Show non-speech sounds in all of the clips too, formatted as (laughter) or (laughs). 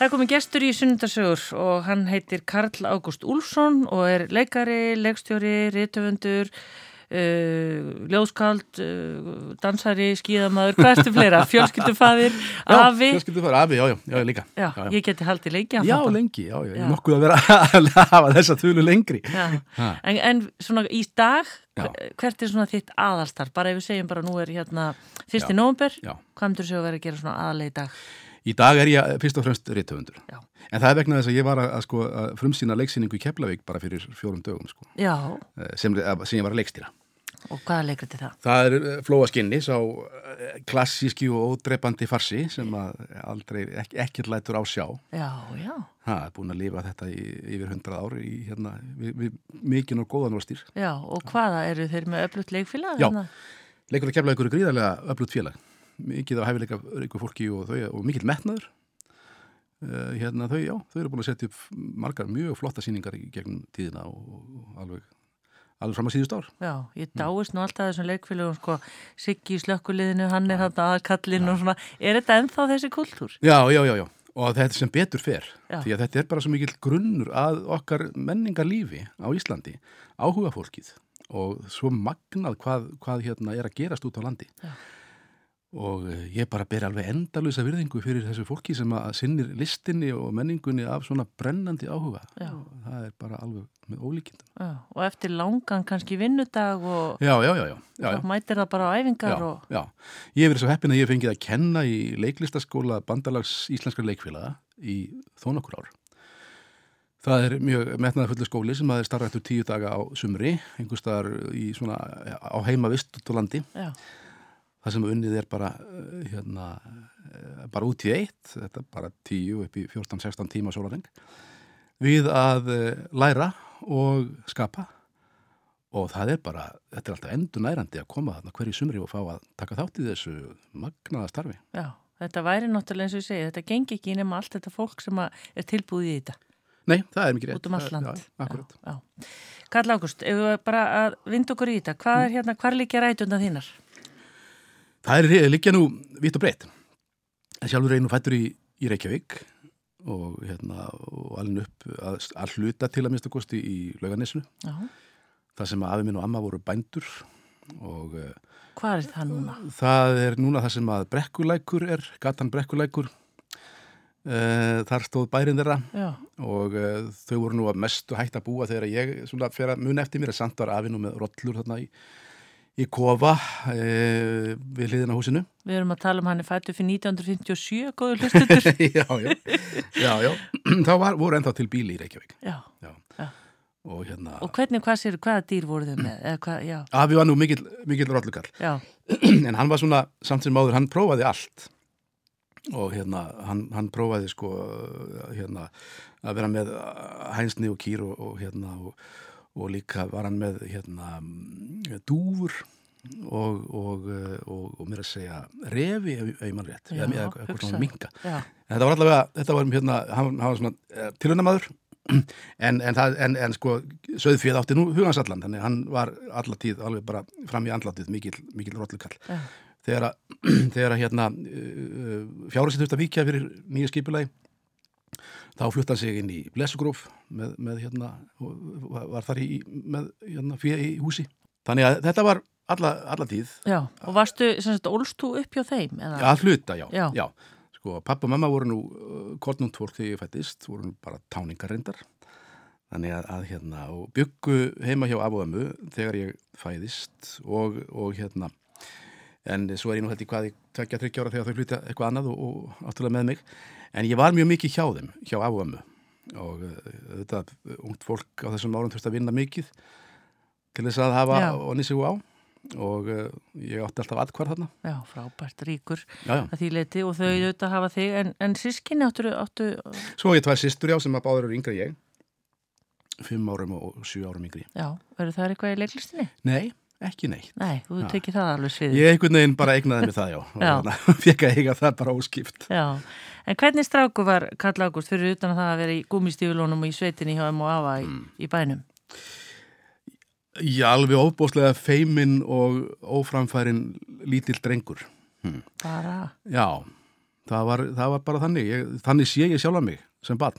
Það er komið gestur í sunnundasögur og hann heitir Karl Ágúst Úlfsson og er leikari, leikstjóri, rítöfundur, uh, ljóskald, uh, dansari, skíðamaður, hvað erstu fleira? (laughs) Fjölskyldufaðir, afi? Fjölskyldufaðir, afi, já, já, já, líka. Já, já, já. ég geti haldið lengi á þetta. Já, lengi, já, já, ég er nokkuð að vera að hafa þessa þúlu lengri. En, en svona í dag, hvert er svona þitt aðalstarf? Bara ef við segjum bara nú er hérna fyrsti nógumber, hvað myndur þú að vera að gera svona aðalega í dag? Í dag er ég fyrst og fremst rittöfundur. En það er vegna þess að ég var að, að, sko, að frumsýna leiksýningu í Keflavík bara fyrir fjórum dögum sko. Eh, sem, sem ég var að leikstýra. Og hvaða leikrið er það? Það er eh, Flóa Skinni, sá eh, klassíski og ódreipandi farsi sem aldrei ekki, ekkert lætur á sjá. Já, já. Það er búin að lifa þetta í, yfir hundrað ári í hérna, við, við mikinn og góðan og stýr. Já, og hvaða eru þeir með öflut leikfélag? Já, leikur að Keflavík eru gríðarlega öflut félag mikið á hæfileika ríku fólki og, þau, og mikill metnaður uh, hérna þau, já, þau eru búin að setja upp margar mjög flotta síningar í gegnum tíðina og, og alveg alveg fram að síðust ár. Já, ég dáist nú alltaf þessum leikfélagum, sko, Siggi í slökkuliðinu, hann er þarna aðkallin og svona, er þetta ennþá þessi kultúr? Já, já, já, já, og þetta sem betur fer, já. því að þetta er bara svo mikill grunnur að okkar menningarlífi á Íslandi, áhuga fólkið og svo magnað hvað, hvað hérna er að gerast út á landi. Já og eh, ég bara ber alveg endalösa virðingu fyrir þessu fólki sem að sinnir listinni og menningunni af svona brennandi áhuga. Já. það er bara alveg með ólíkindum. Og eftir langan kannski vinnudag og já, já, mætir það bara á æfingar og... Já, ég hef verið svo heppin að ég fengið að kenna í leiklistaskóla bandalags íslenskar leikfélaga í þó nokkur ár. Það er mjög metnaða fullu skóli sem að er starrættur tíu daga á sumri, einhver staðar í svona á heima vist út á landi Já það sem unnið er bara eh, hérna, eh, bara út í eitt þetta er bara 10 upp í 14-16 tíma sólareng við að eh, læra og skapa. Og það er bara, þetta er alltaf endur nærandi að koma þarna hverju sumri og fá að taka þátt í þessu magnaða starfi. Já, þetta væri náttúrulega eins og ég segi þetta gengi ekki nema allt þetta fólk sem er tilbúið í þetta. Nei, það er mikið rétt. Út um alland já. Karl Ágúst, ef við bara að vind okkur í þetta? Hvað er hérna, hvar líka rætunda þínar? Það er líka nú vitt og breytt. Sjálfur nú fættur í, í Reykjavík og, hérna, og alveg upp að, að hluta til að mista kosti í lauganessinu. Það sem afi minn og amma voru bændur. Og, eh, Hvað er það núna? Það er núna það sem að brekkulækur er, gatan brekkulækur. Uh, þar stóð bærin þeirra Já. og uh, þau voru nú að mestu hægt að búa þegar ég svona, fyrir að mun eftir mér að samt var afinu með rollur þarna í í kofa e, við hliðina húsinu. Við erum að tala um hann er fættu fyrir 1957, góður hlustutur. já, já, já, já. (clears throat) Þá var, voru ennþá til bíli í Reykjavík. Já, já. já. Og, hérna, og hvernig, hvað sér, hvaða dýr voru þau með? Afi var nú mikill, mikill rollukall. Já. (clears throat) En hann var svona, samt sem áður, hann prófaði allt. Og hérna, hann, hann prófaði sko, hérna, að vera með hænsni og kýr og, og hérna, og og líka var hann með hérna dúfur og, og, og, og mér að segja revi ef ég mann rétt Já, eða eitthvað svona minga þetta var allavega, þetta var hérna hann, hann var svona eh, tilhörnamaður (clears throat) en, en, en, en sko söðfíð átti nú hugansallan þannig hann var allatíð alveg bara fram í andlatið mikil, mikil rótlukall (clears throat) þegar að, hérna uh, eh, fjárið sem þurfti að vikja fyrir nýja skipulagi þá flutta hann sig inn í Blessugróf með, með hérna, var þar í, með hérna, fyrir í húsi. Þannig að þetta var alla, alla tíð. Já, og varstu, sem sagt, ólstu upp hjá þeim? Eða? Já, hluta, já. já. já. Sko, pappa og mamma voru nú uh, kornund fólk þegar ég fættist, voru nú bara táningarrindar. Þannig að, að hérna, og byggu heima hjá ömmu þegar ég fæðist og, og hérna, en svo er ég nú hætti hvað ég tekja tryggjára þegar þau flytja eitthvað annað og, og áttúrulega með mig en ég var mjög mikið hjá þeim, hjá afömmu og þetta uh, ungt fólk á þessum árum þurfti að vinna mikið til þess að hafa onni sig á og uh, ég átti alltaf atkvar þarna Já, frábært, ríkur já, já. að því leiti og þau mm. auðvitað að hafa þig en, en sískinni áttu, áttu Svo ég tvær sístur já sem að báður eru yngre ég fimm árum og sjú árum yngri Já, verður það eitthvað í leiklistinni? Nei Ekki neitt. Nei, þú tekið það alveg sviðið. Ég einhvern veginn bara eignaði mig það, já. já. (laughs) Fekk að eiga það bara óskipt. Já, en hvernig stráku var Karl Ágúst fyrir utan að það að vera í gúmistífulónum og í sveitinni hjá M.O.A. í, mm. í bænum? Já, alveg óbúslega feiminn og óframfærin lítill drengur. Hm. Bara? Já, það var, það var bara þannig ég, þannig sé ég sjálfa mig sem barn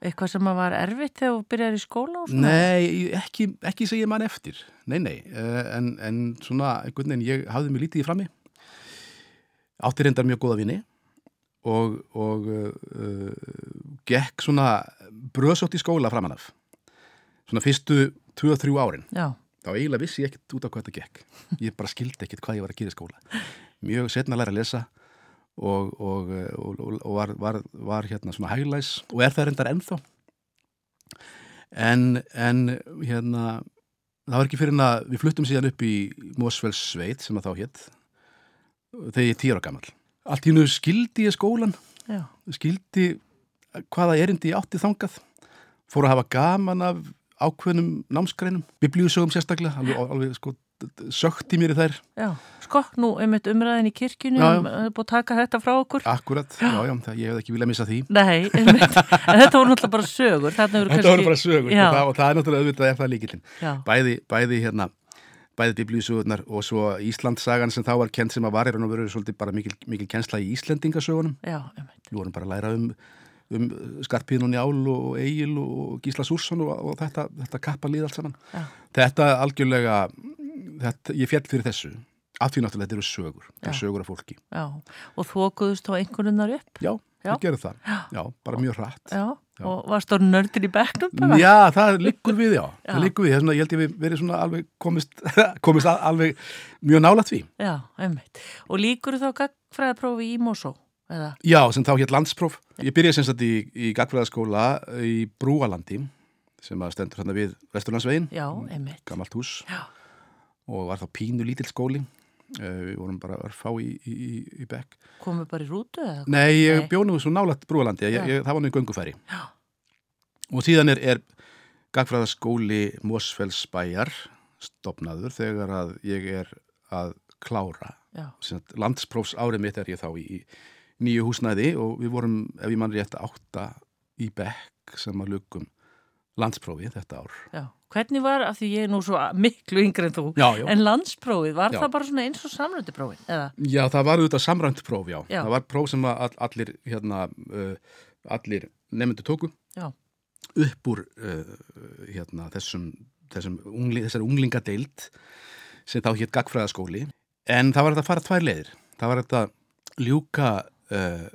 Eitthvað sem að var erfitt þegar þú byrjar í skóla og svona? Nei, ekki, ekki segja mann eftir nei, nei, eh, en, en svona einhvern veginn, ég hafði mig lítið í frammi átti reyndar mjög góða vini og, og uh, gekk svona bröðsótt í skóla framan af. Svona fyrstu 2-3 árin. Já, þá eiginlega vissi ég ekkert út á hvað þetta gekk. Ég bara skildi ekkert hvað ég var að gera í skóla. Mjög setna að læra að lesa og, og, og, og var, var, var hérna svona hæglæs og er það reyndar ennþá. En, en hérna það var ekki fyrir en að við fluttum síðan upp í Mósfells sveit sem að þá hétt þegar ég er tíra gammal allt í nú skildi ég skólan já, skildi hvaða erindi ég átti þangað fór að hafa gaman af ákveðnum námsgreinum, biblíusögum sérstaklega alveg, alveg sko sökti mér í þær já. Sko, nú einmitt umræðin í já. um, búið að taka þetta frá okkur. akkurat, já, já, það, ég hef ekki viljað missa því Nei, einmitt. en þetta voru náttúrulega bara sögur. Þetta voru bara sögur Já. og það, og það er náttúrulega auðvitað er það líkillin Já, bæði, bæði hérna bæði biblíusögurnar og svo Íslandsagan sem þá var kent sem að var í raun og veru svolítið bara mikil, mikil kensla í Íslendingasögunum. Við vorum bara að læra um, um Skarpíðun og Njál og Egil og Gísla Súrsson og, og þetta, þetta kappa líð allt saman. Já. þetta algjörlega þetta, ég fjall fyrir þessu. Af því náttúrulega þetta eru sögur, þetta eru sögur af fólki. Já, og þókuðust þá einhverjunnar upp. já, Já. við gerum það, já, bara mjög hratt Já, Já. og varst þú nördin í bara? Já, það liggur við, já, það liggur við, þess vegna ég held ég við verið svona alveg komist, (laughs) komist að, alveg mjög nála því. Já, einmitt. Og líkur þá gagfræðaprófi í Mosó, eða? Já, sem þá hétt landspróf. Ég byrjaði sem sagt í, í gagfræðaskóla í Brúalandi, sem að stendur þarna við Vesturlandsvegin, gammalt hús, Já, og var þá pínu lítill skóli. Uh, við vorum bara að fá í, í, í, í bekk. komið bara í rútu eða? Nei, ég bjónum svo nálat Brúalandi, ég, ég, það var nú í göngufæri. Já. Og síðan er, er gagfræðaskóli Mosfellsbæjar stopnaður þegar að ég er að klára landsprófs árið mitt er ég þá í, í nýju húsnæði og við vorum, ef ég mann rétt, átta í bekk sem að lukum landsprófi þetta ár. já. Hvernig var, af því ég er nú svo miklu yngri en þú, Já, já. en landsprófið, var Já. það bara svona eins og samröndiprófið, eða? Já, það var auðvitað samrænt próf, já. Það var próf sem allir, hérna, uh, allir nefndu tóku Já, upp úr uh, hérna, þessum, þessum ungli, unglingadeild sem þá hétt gagfræðaskóli. En það var þetta að fara tvær leiðir. Það var þetta að ljúka uh,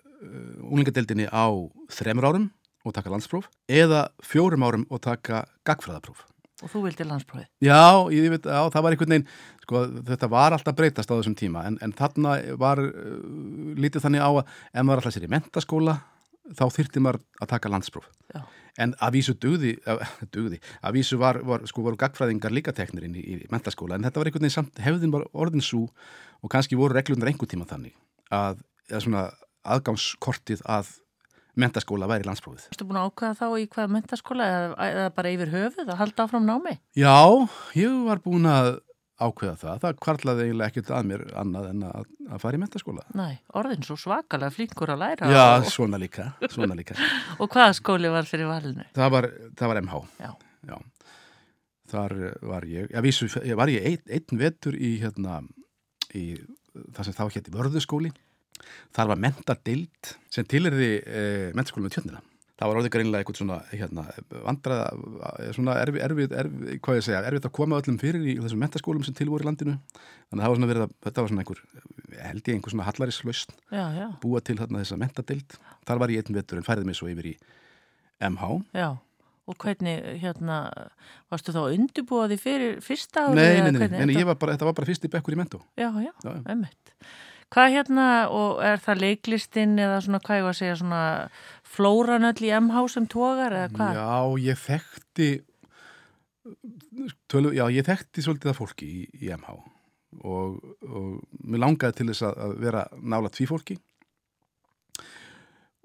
unglingadeildinni á þremur árum og taka landspróf eða fjórum árum og taka gagfræðapróf. Og þú vildi landsprófið. Já, ég veit, já, það var einhvern veginn, sko, þetta var alltaf breytast á þessum tíma, en, en þarna var uh, lítið þannig á að ef maður alltaf sér í mentaskóla, þá þyrfti maður að taka landspróf. Já, En að vísu dugði, að, (laughs) dugði, að vísu var, var, sko, voru gagfræðingar líka teknir inn í, í mentaskóla, en þetta var einhvern veginn samt, hefðin var orðin svo og kannski voru reglundar einhvern tíma þannig að, eða svona aðgangskortið að mentaskóla væri landsprófið. Erstu búin að ákvæða þá í hvaða mentaskóla eða, eða bara yfir höfuð að halda áfram námi? Já, ég var búin að ákveða það. Það kvarlaði eiginlega ekkert að mér annað en að, að fara í mentaskóla. Nei, orðin svo svakalega flinkur að læra Já, og, svona líka, svona líka. (laughs) og hvaða skóli var fyrir valinu? Það var, það var MH. Já. Já. Þar var ég, já, vísu, var ég einn, einn vetur í, hérna, í það sem þá hétti vörðuskóli. Þar var mentadild sem tilherði eh, mentaskóli með tjöndina. Það var orðið greinlega eitthvað svona, hérna, vandraða, svona erfið, erfið, erfið, hvað ég segja, erfið að koma öllum fyrir í þessum mentaskólum sem til voru í landinu. Þannig að það var svona verið að, þetta var svona einhver, held ég einhver svona já, búa til þarna þessa mentadild. Þar var ég einn vetur en færði mig svo yfir í MH. já. Og hvernig, hérna, varstu þá undirbúaði fyrir fyrsta ári? Nei, nei, nei, nei, nei þetta- ég var bara, þetta var bara fyrst í bekkur í mentó. Já, já, Já, já. Hvað hérna, og er það leiklistinn eða svona, hvað ég var að segja, svona flóranöll í MH sem tógar eða hvað? Já, ég þekkti tölu, já, ég þekkti svolítið að fólki í, í MH og, og mér langaði til þess að, að vera nála tví fólki.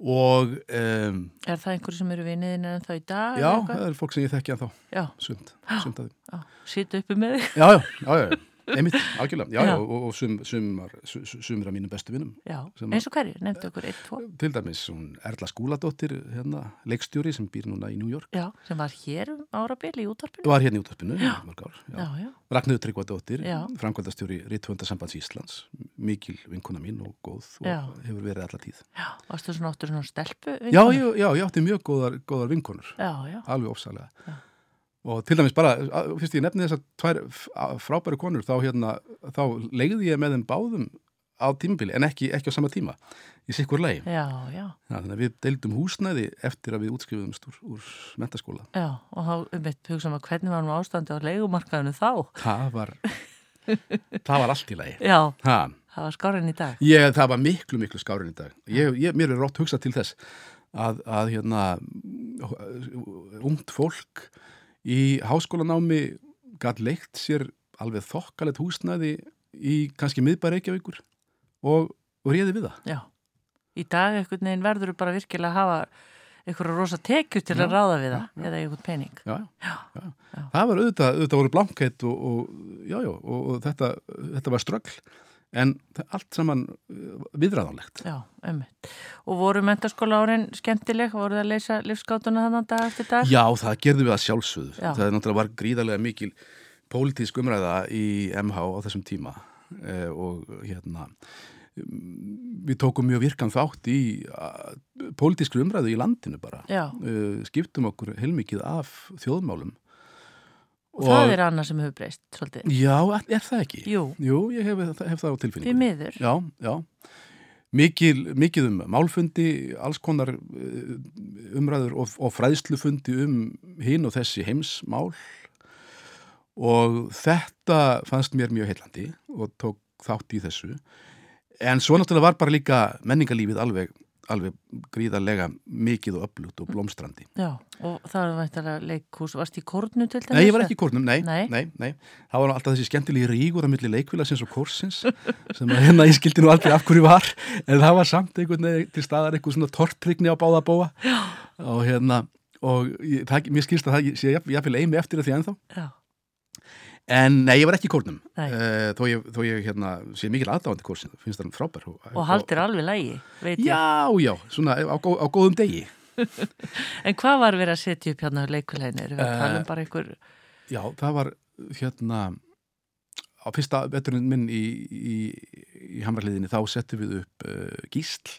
Og um, Er það einhverju sem eru vinniðin en þá í dag? já, það er fólk sem ég þekki að þá sund, sund að því. Já, sýta uppi með þig. Já, já, já, já, einmitt, algjörlega, já, Já. já, og, og sum, sumar, su- su- sumir af mínum bestu vinnum Já, eins og hverju, nefndu okkur eitt, tvo. til dæmis, hún Erla Skúladóttir hérna, leikstjóri sem býr núna í New York Já, sem var hér um árabil í útvarpinu. var hérna í útvarpinu í mörg ár, já. Já, já, Ragnhildur Tryggvadóttir, Já. framkvæmdastjóri Rittvöndasambands Íslands, mikil vinkona mín og góð og Já. hefur verið alla tíð. já, varstu svona áttur svona stelpu? Já, vinkonu? já, já, ég átti mjög góðar, góðar vinkonur, Já, já, alveg ofsalega. Og til dæmis bara, að- fyrst ég nefni tvær f- að- frábæru konur, þá hérna, þá legði ég með þeim báðum á tímabili, en ekki, ekki á sama tíma, í sikkur lei. já, já, Já, þannig að við deildum húsnæði eftir að við útskrifuðumst úr, úr mentaskóla. já, og þá um eitt hugsa maður hvernig var nú ástandi á leigumarkaðinu þá? Það var, það var allt í lagi. Já, Ha, það var skárin í dag. Ég, það var miklu, miklu skárin í dag. Ég, ég, mér er rátt hugsað til þess að, að hérna, ungt fólk í háskólanámi gætt leikt sér alveg þokkalett húsnæði í kannski miðbæri Reykjavíkur og, og réði við það. Já, í dag einhvern veginn verður bara virkilega að hafa einhverja rosa tekjur til að Já, ráða við já, það eða einhvern pening. Já, Já, já. já. Það var auðvitað, auðvitað voru blankheit og, og, já, já, og, og þetta, þetta var ströggl en allt saman uh, viðræðanlegt. Já, ummitt. Og voru mentaskóla árin skemmtileg? Voru það að leysa livskátuna þannig dag eftir dag? Já, það gerðum við að sjálfsögðu. Já. Það er náttúrulega var gríðarlega mikil pólitísk umræða í MH á þessum tíma eh, og hérna mm, við tókum mjög virkan þátt í pólitískri umræðu í landinu bara. Já, Uh, skiptum okkur heilmikið af þjóðmálum. Og það er annað sem hefur breyst svolítið. Já, er, það ekki? Jú, Jú, ég hef, hef það á tilfinningu. miður. Já, já. Mikil, mikið um málfundi, alls konar uh, umræður og, og fræðslufundi um hinn og þessi heimsmál og þetta fannst mér mjög heillandi og tók þátt í þessu. En svo náttúrulega var bara líka menningarlífið alveg, alveg gríðarlega mikið og öflugt og blómstrandi. Já, og það var væntalega leikhús. Varst í kórnu til dæmis? Nei, ég var ekki í kórnum, nei, Nei. nei, nei. Það var alltaf þessi skemmtilegi rígur á milli leikvilasins og kórsins (laughs) sem að hérna ég skildi nú aldrei af hverju var en það var samt einhvern veginn til staðar eitthvað svona tortrygni á báða bóa og hérna og ég, það, mér skilst að það sé jafnvel eimi eftir því ennþá Já, en nei, ég var ekki í kórnum. Uh, þó ég, þó ég hérna, sé mikil aðdáðandi kórsin finnst það frábær. Og, og haldir alveg lægi, veit ég. Já, já, svona á, gó, á góðum degi. (laughs) En hvað var verið að setja upp hérna á leikuleginu? Erum við að tala Eh, um bara einhver... Já, það var hérna á fyrsta veturinn minn í, í, í hamraliðinni þá settum við upp uh, gísl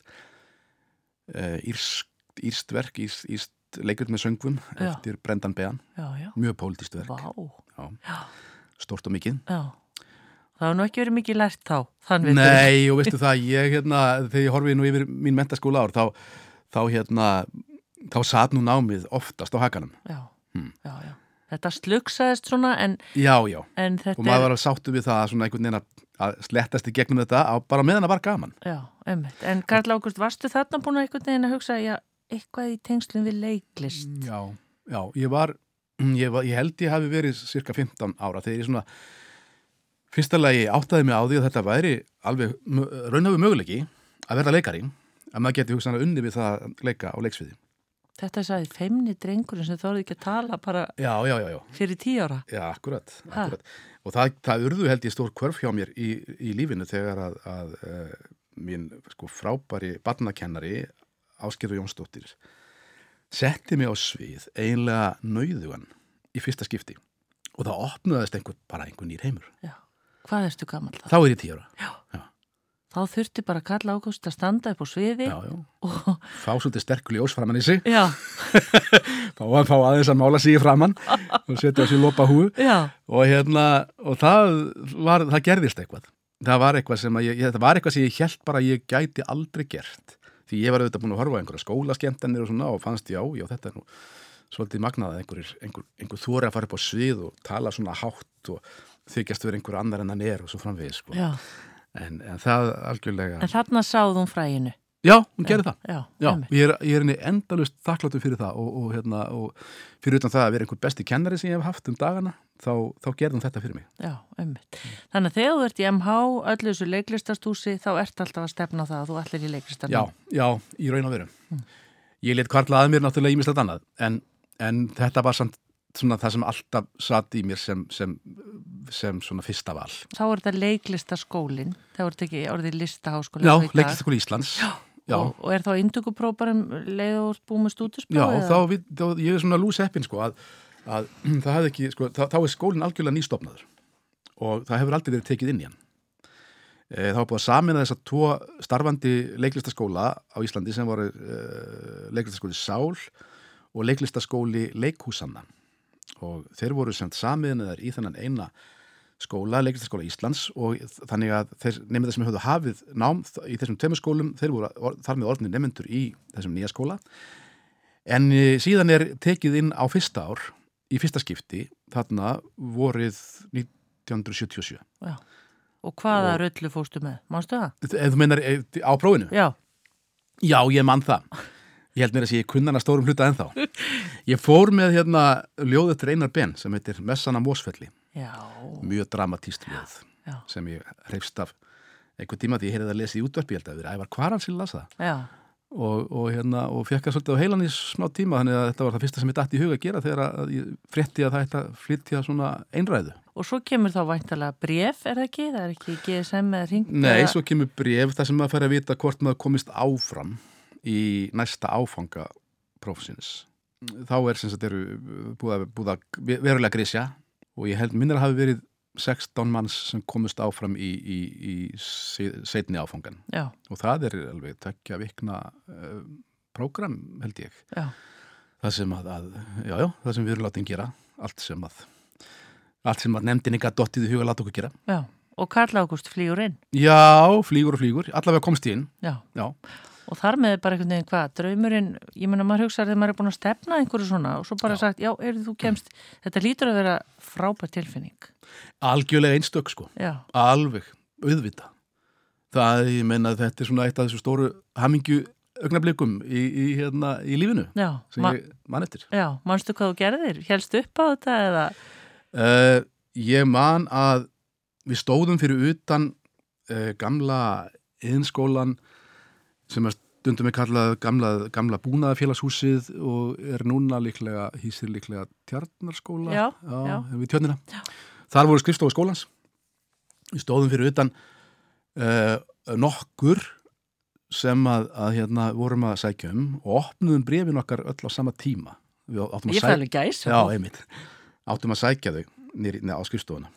uh, írst, írst verk írst, írst leikrit með söngvum Já. eftir Brendan Behan, Já, já, mjög pólitist verk. Vá, já, já, stort og mikið já. Það var nú ekki verið mikið lært þá. Nei, og veistu það, ég hérna þegar ég horfið nú yfir mín mentaskóla ár þá, þá hérna þá satt nú námið oftast á hakanum Já, Hmm. já, já. Þetta slugsaðist svona en, Já, já, en og maður var að sáttu við það að svona einhvern veginn að- slettast í gegnum þetta á, bara meðan það var gaman Já, einmitt. En Karl Ágúst, varstu þarna búin að einhvern veginn að hugsa, já, eitthvað í tengslum við leiklist? Já, já, ég var, ég, var, ég held ég hafi verið cirka 15 ára þegar ég svona fyrsta lagi áttaði mig á því að þetta væri alveg raunhafu möguleiki að verða leikari að maður geti hugsanlega unni við það að leika á leiksviði. Þetta sagði feimni drengurinn sem þóði ekki að tala bara Já, já, já, fyrir tíu ára. já, akkurat, akkurat. Og það, það urðu held ég stór kvörf hjá mér í, í lífinu þegar að, að uh, mín sko, frábæri barnakennari Áskirður Jónsdóttir setti mig á svið einlega nauðugan í fyrsta skipti og það opnaðist einhver, bara einhver nýr heimur. Já. Hvað erstu gammal það? Þá er ég tíu ára. Þá þurfti bara Karl Ágúst að standa upp á sviði Já, já. og, Fá svolítið sterkur ljós framann í sig, já, (laughs) fá að fá aðeins að mála sig í framann og setja lopa húu já, og hérna, og það var, það gerðist eitthvað. Það var eitthvað sem ég, ég- var eitthvað sem ég held bara að ég gæti aldrei gert. Því ég var auðvitað búin að horfa á einhverja skólaskemtanir og svona og fannst já, já, þetta er nú svolítið magnað að einhver, einhver, einhver þóri að fara upp á svið og tala svona hátt og þykjast verið einhver annar en hann er og svo framvegis, sko. En, en það algjörlega, En þarna sáðum fræginu. Já, hún gerði það. Já, Já, ég er, ég er henni endalust þakkláttur fyrir það og, og, hérna, og fyrir utan það að vera einhver besti kennari sem ég hef haft um dagana, þá, þá gerði hún þetta fyrir mig. Já, einmitt. Þannig að þegar þú ert í MH, öllu þessu leiklistastúsi, þá ert alltaf að stefna það að þú allir í leiklistarnum. Já, já, í raun og veru. Ég let kvarla að mér náttúrulega ímislegt annað, en, en þetta var samt svona það sem alltaf satt í mér sem, sem, sem svona fyrsta val. Þá er þetta leiklistaskólin, þá er þetta ekki orðið listaháskóli. Já, leiklistaskóli Íslands. Já. Já. Og, er þá indugupróparum leið og búið með stúdusbróð? Já, þá, við, þá ég er svona lús heppin sko að, að (clears throat) það hefði ekki, sko, þá, þá er skólinn algjörlega nýstofnaður og það hefur aldrei verið tekið inn í hann. E, það var búið að samina þess að tvo starfandi leiklistaskóla á Íslandi sem voru e, leiklistaskóli Sál og leiklistaskóli Leikhúsanna og þeir voru semt samiðinniðar í þennan eina skóla, leiklistaskóla Íslands og þannig að þeir nefndir sem höfðu hafið nám í þessum tveimur skólum, þeir voru or, þar með orðinni nefnendur í þessum nýja skóla en e, síðan er tekið inn á fyrsta ár í fyrsta skipti þarna vorið 1977 Já. Og hvaða og, rullu fóstu með? Mástu það? Eða þú meinar á prófinu? Já. Já, ég mann það. Ég held mér að sé kunnan að stórum hluta ennþá. (laughs) Ég fór með hérna ljóðu eftir Einar Ben sem heitir Messana Mósfelli. Já. Mjög dramatíst ljóð Já. sem ég hreifst af einhver tíma því ég heyrði að lesa í útvarpi, ég held að það var Kvaran sem lasa það. Og, og, hérna, og fekk það svolítið á heilan í smá tíma þannig að þetta var það fyrsta sem ég dætti í huga að gera þegar að ég frétti að það ætti að flytja svona einræðu. Og svo kemur þá væntalega bref, er það ekki? Það er ekki GSM eða ring? Nei, svo kemur bref þar sem maður fær að vita hvort maður komist áfram í næsta áfanga prófsins. Þá er sem sagt eru að, búið að verulega grísja og ég held minnir að hafi verið 16 manns sem komist áfram í, í, í setni áfangan já. og það er alveg tökja vikna uh, prógram held ég. Já. það sem að, að já, já, það sem við erum látið að gera. Allt sem að allt sem að nefndin ekki að dottið í huga láta okkur gera. Og Karl Ágúst flýgur inn. Já, flýgur og flýgur, allavega komst ég inn. Já. Og þar með bara einhvern veginn hvað, draumurinn, ég menna maður hugsaður þegar maður er búin að stefna einhverju svona og svo bara já. sagt, já, eru þú kemst, þetta lítur að vera frábært tilfinning. Algjörlega einstök sko, já. alveg, auðvita. Það, ég menna þetta er svona eitt af þessu stóru hamingju augnablikum í, í, hérna, í lífinu já, sem ég man eftir. Já, manstu hvað þú gerðir? Hélst upp á þetta eða? Uh, ég man að við stóðum fyrir utan uh, gamla yðinskólan sem er stundum er kallað gamla, gamla búnaðafélagshúsið og er núna líklega, hýsir líklega tjarnarskóla já, já, við tjörnina. Þar voru skrifstofu skólans. Við stóðum fyrir utan uh, nokkur sem að, að hérna vorum að sækja um og opnuðum brefin okkar öll á sama tíma. Ég fæði gæs. Já, einmitt. Áttum að sækja þau nýri, á skrifstofuna.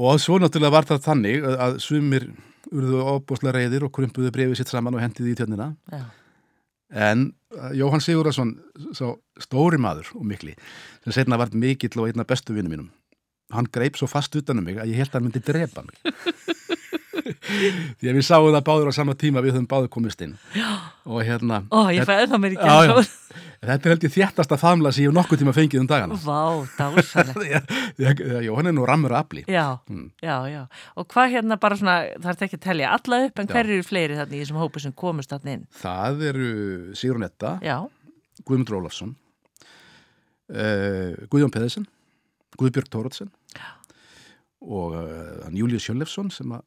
Og svo náttúrulega var það þannig að sumir urðu óbúslega reyðir og krumpuðu brefið sitt saman og hendiði í tjörnina. Já. En uh, Jóhann Sigurðarsson, svo stóri maður og mikli, sem setna var mikill og einna bestu vinnu mínum, hann greip svo fast utanum mig að ég held að hann myndi drepa mig. (laughs) því að við sáum það báður á sama tíma við höfum báður komist inn og hérna Ó, ég fæði það mér ekki já, já. Þetta er held ég þjættasta famla sem ég hef nokkuð tíma fengið um dagana. Vá, dásalegt Já, hann er nú rammur að afli. Já, mm. já, já, og hvað hérna bara svona það er ekki að tellja alla upp, en hver eru fleiri þarna í þessum hópu sem komist þarna inn? Það eru Sigrun Etta Guðmund Rólafsson uh, Guðjón Peðisen Guðbjörg Tóratsen og uh, Július Sjölefsson sem að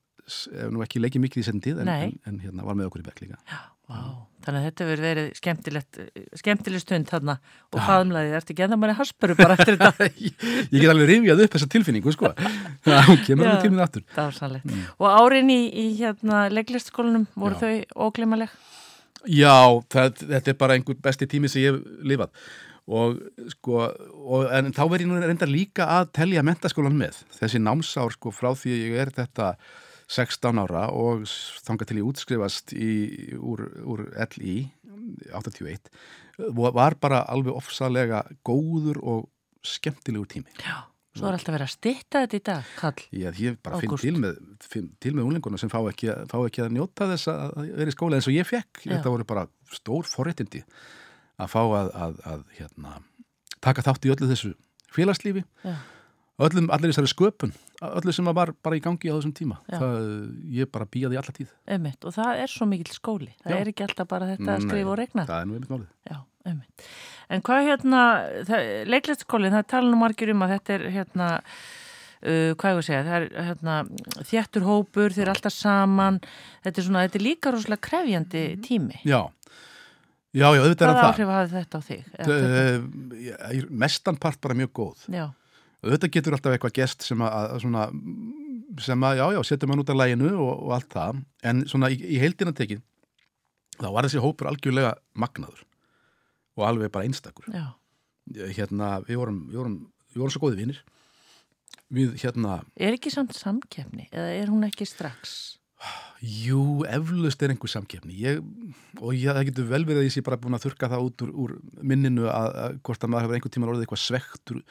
nú ekki leikið mikið í sendið en, en, en hérna var með okkur í beklinga Já, vá, þannig að þetta verið verið skemmtilegt skemmtileg stund þarna og faðumlaðið, ertu ennþá manni haspuru bara eftir þetta? Ég, (laughs) ég get alveg rifjað upp þessa tilfinningu sko. Hún kemur alveg til minn aftur. mm. og árin í, í hérna leglistskólanum, voru Já. þau óglimaleg? Já, það, þetta er bara einhver besti tími sem ég hef lifað. Og sko og, en þá verður ég nú reynda líka að telja mentaskólan með. Þessi námsár sko frá því ég er þetta 16 ára og þanga til ég útskrifast í, úr, úr LI 81 var bara alveg ofsalega góður og skemmtilegur tími. Já, svo er alltaf verið að stitta þetta í dag, Karl. Já, ég bara finn til með, finn til með unlinguna sem fá ekki, fá ekki að njóta þess að vera í skóla eins og ég fekk. Já. Þetta voru bara stór forréttindi að fá að, að, að hérna, taka þátt í öllu þessu félagslífi. Já öllum, allir þessari sköpun öllu sem var bara í gangi á þessum tíma. Það, ég bara býjaði alla tíð. Ömmit, og það er svo mikil skóli. Það Já. er ekki alltaf bara þetta að skrifa og regna það er nú einmitt málið. Já, en hvað hérna, leiklætsskólin það tala nú margir um að þetta er hérna uh, hvað ég voru að segja það er hérna, þjættur hópur þeir eru alltaf saman. Þetta er, svona, þetta er líka rosalega krefjandi tími. Já, Já, já, auðvitað er Hvaða það. áhrif hafði þetta á þig? Þetta- Uh, mestanpart bara mjög góð. Já, Auðvitað getur alltaf eitthvað gest sem að, svona, sem að, já, já, setjum hann út af læginu og, og allt það. En svona í, í heildina tekið, þá var þessi hópur algjörlega magnaður og alveg bara einstakur. já, Hérna, við vorum, við vorum, við vorum svo góði vinnir. Við, hérna, er ekki samt samkeppni eða er hún ekki strax? jú, eflaust er einhver samkeppni. Ég, og ég, það getur vel verið að ég sé bara búin að þurka það út úr, úr minninu að, að hvort að maður hefur einhver tíma orðið eitthvað svektur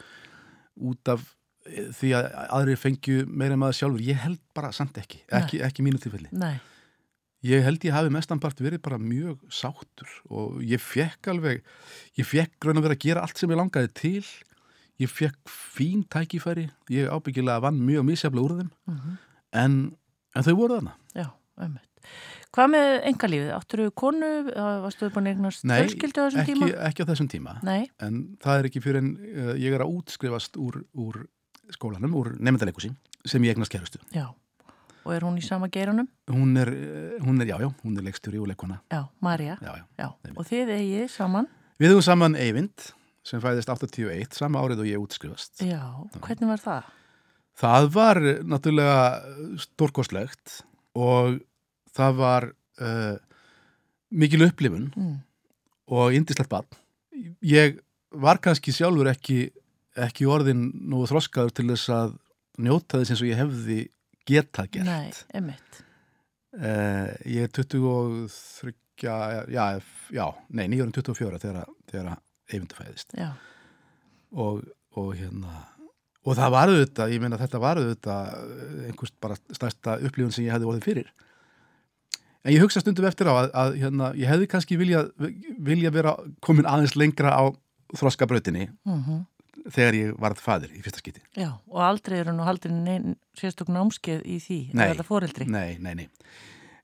út af eh, því að aðrir fengju meira en maður sjálfur. Ég held bara samt ekki, ekki, ekki mínu tilfelli. Nei, Ég held ég hafi mestanpart verið bara mjög sáttur og ég fekk alveg, ég fekk raun að vera að gera allt sem ég langaði til. Ég fekk fín tækifæri, ég ábyggilega vann mjög misjaflega úr þeim, mhm, en, en þau voru þarna. já, ömmut. Hvað með engalífið? Áttur þú konu? Eða Varstu þú búin eignast Nei, fjölskyldu á þessum ekki, tíma? ekki á þessum tíma, Nei, en það er ekki fyrir en uh, ég er að útskrifast úr, úr skólanum, úr nefndaleikusi, sem ég eignast kærustu. já. Og er hún í sama geiranum? Hún er, eh, hún er, já, já, hún er leikstjóri og leikona, Já, Marja. já, já. Já, og þið eigið saman? Við höfum saman Eyvind, sem fæðist 81, sama árið og ég útskrifast. Já, hvernig var það? Það var eh, náttúrulega stórkoslegt og það var uh, mikil upplifun Mm. og indislegt bann. Ég var kannski sjálfur ekki, ekki orðin nú þroskaður til þess að njóta þess eins og ég hefði getað gert. Nei, emitt. Uh, ég er 23, já, já, já nei, 924 þegar, þegar Eyvindu fæðist. Og, og hérna og það var auðvitað, ég meina þetta var auðvitað einhvers bara stærsta upplifun sem ég hefði orðið fyrir en ég hugsa stundum eftir á að, að hérna, ég hefði kannski vilja, vilja vera komin aðeins lengra á þroskabrautinni mm þegar ég varð fadir í fyrsta skiti já, og aldrei eru nú haldin neinn sérstök námskeið í því, Nei. nei, nei, nei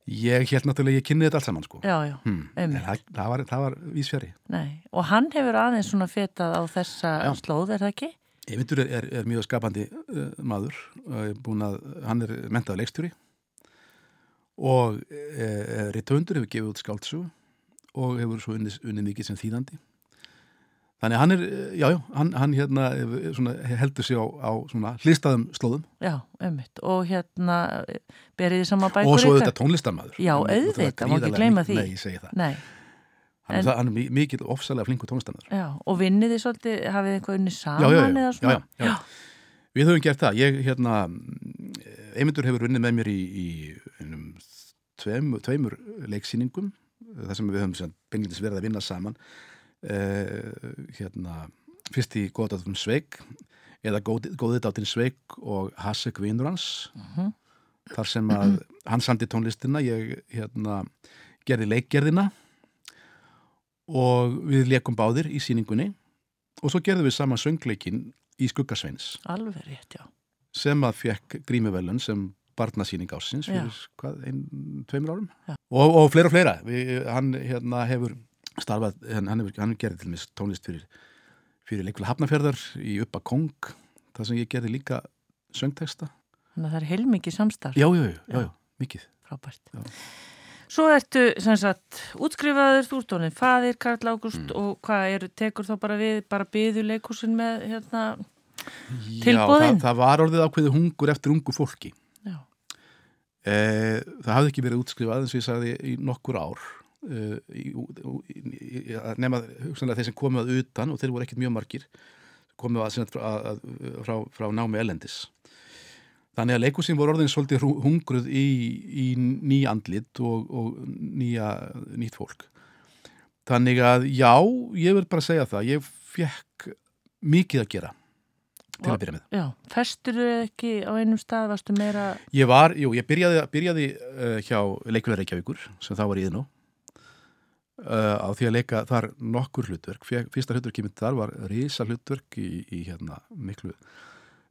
ég held náttúrulega, ég kynni þetta allt saman sko Já, já, hmm. en einmitt. það, það var, það var vísfjari nei. Og hann hefur aðeins svona fetað á þessa Já. slóð, er það ekki? Eyvindur er, er, er mjög skapandi uh, maður uh, að, hann er mentaður leikstjóri og uh, Ritthundur hefur gefið út skáltsu og hefur svo unnið, unnið mikið sem þýðandi. Þannig hann er, eh, já, já, hann, hann hérna svona, heldur sig á, á svona hlistaðum slóðum. Já. Og hérna berið þið sama bækur og svo auðvitað tónlistarmaður. Já, er auðvitað, má ekki gleyma því. Nei, ég segi það, Nei, hann, En- er mi- mikil ofsalega flinkur tónlistarmaður. Já, og vinnið þið svolítið, hafið þið eitthvað unni saman já, já, já, já, já. Við höfum gert það. Ég, hérna, Eymundur hefur unnið með mér í, í einum, tveimur, tveimur leiksýningum, þar sem við höfum beinlindis verið að vinna saman. Uh, hérna, fyrst í Góðdáttun Sveig, eða Góðdáttun Sveig og Hasek Vinur hans, Mhm. þar sem að hann samti tónlistina, ég hérna, gerði leikgerðina og við leikum báðir í sýningunni og svo gerðum við saman söngleikin í Skuggasveins Alveg rétt, já. Sem að fekk grímuvelun sem barnasýning ásins fyrir hvað, ein, tveimur árum Já. og, og fleira og fleira við, hann hérna hefur starfað hann, hann hefur, hefur gerði til mis tónlist fyrir, fyrir leikvöla Hafnafjörðar í Uppa Kong það sem ég gerði líka söngteksta Þannig að það er heilmikið samstarf. já, já, já, já, Já. já mikið Frábært. Já. Svo ertu, sem sagt, útskrifaður, honum faðir, Karl Ágúst, Mm. og hvað er, tekur þá bara við, bara byðu leikúsin með, hérna, Já, Tilboðin? það, það var orðið ákveði hungur eftir ungu fólki. Já, Eh, það hafði ekki verið útskrifað eins og ég sagði í nokkur ár. Í, nema þeir sem komu að utan og þeir voru ekkert mjög margir komu að, sagt, frá, að, frá, frá námi elendis þannig að leikusin voru orðin svolítið hungruð í, í ný andlit og, og nýja, nýtt fólk. Þannig að já, ég vil bara segja það ég fekk mikið að gera til að byrja með. já, festur ekki á einum stað, varstu meira, Ég var, jú, ég byrjaði, byrjaði uh, hjá leikfélag Reykjavíkur sem þá var í þinn uh, á því að leika þar nokkur hlutverk. Fyrsta hlutverk kemur þar var risa hlutverk í, í hérna miklu,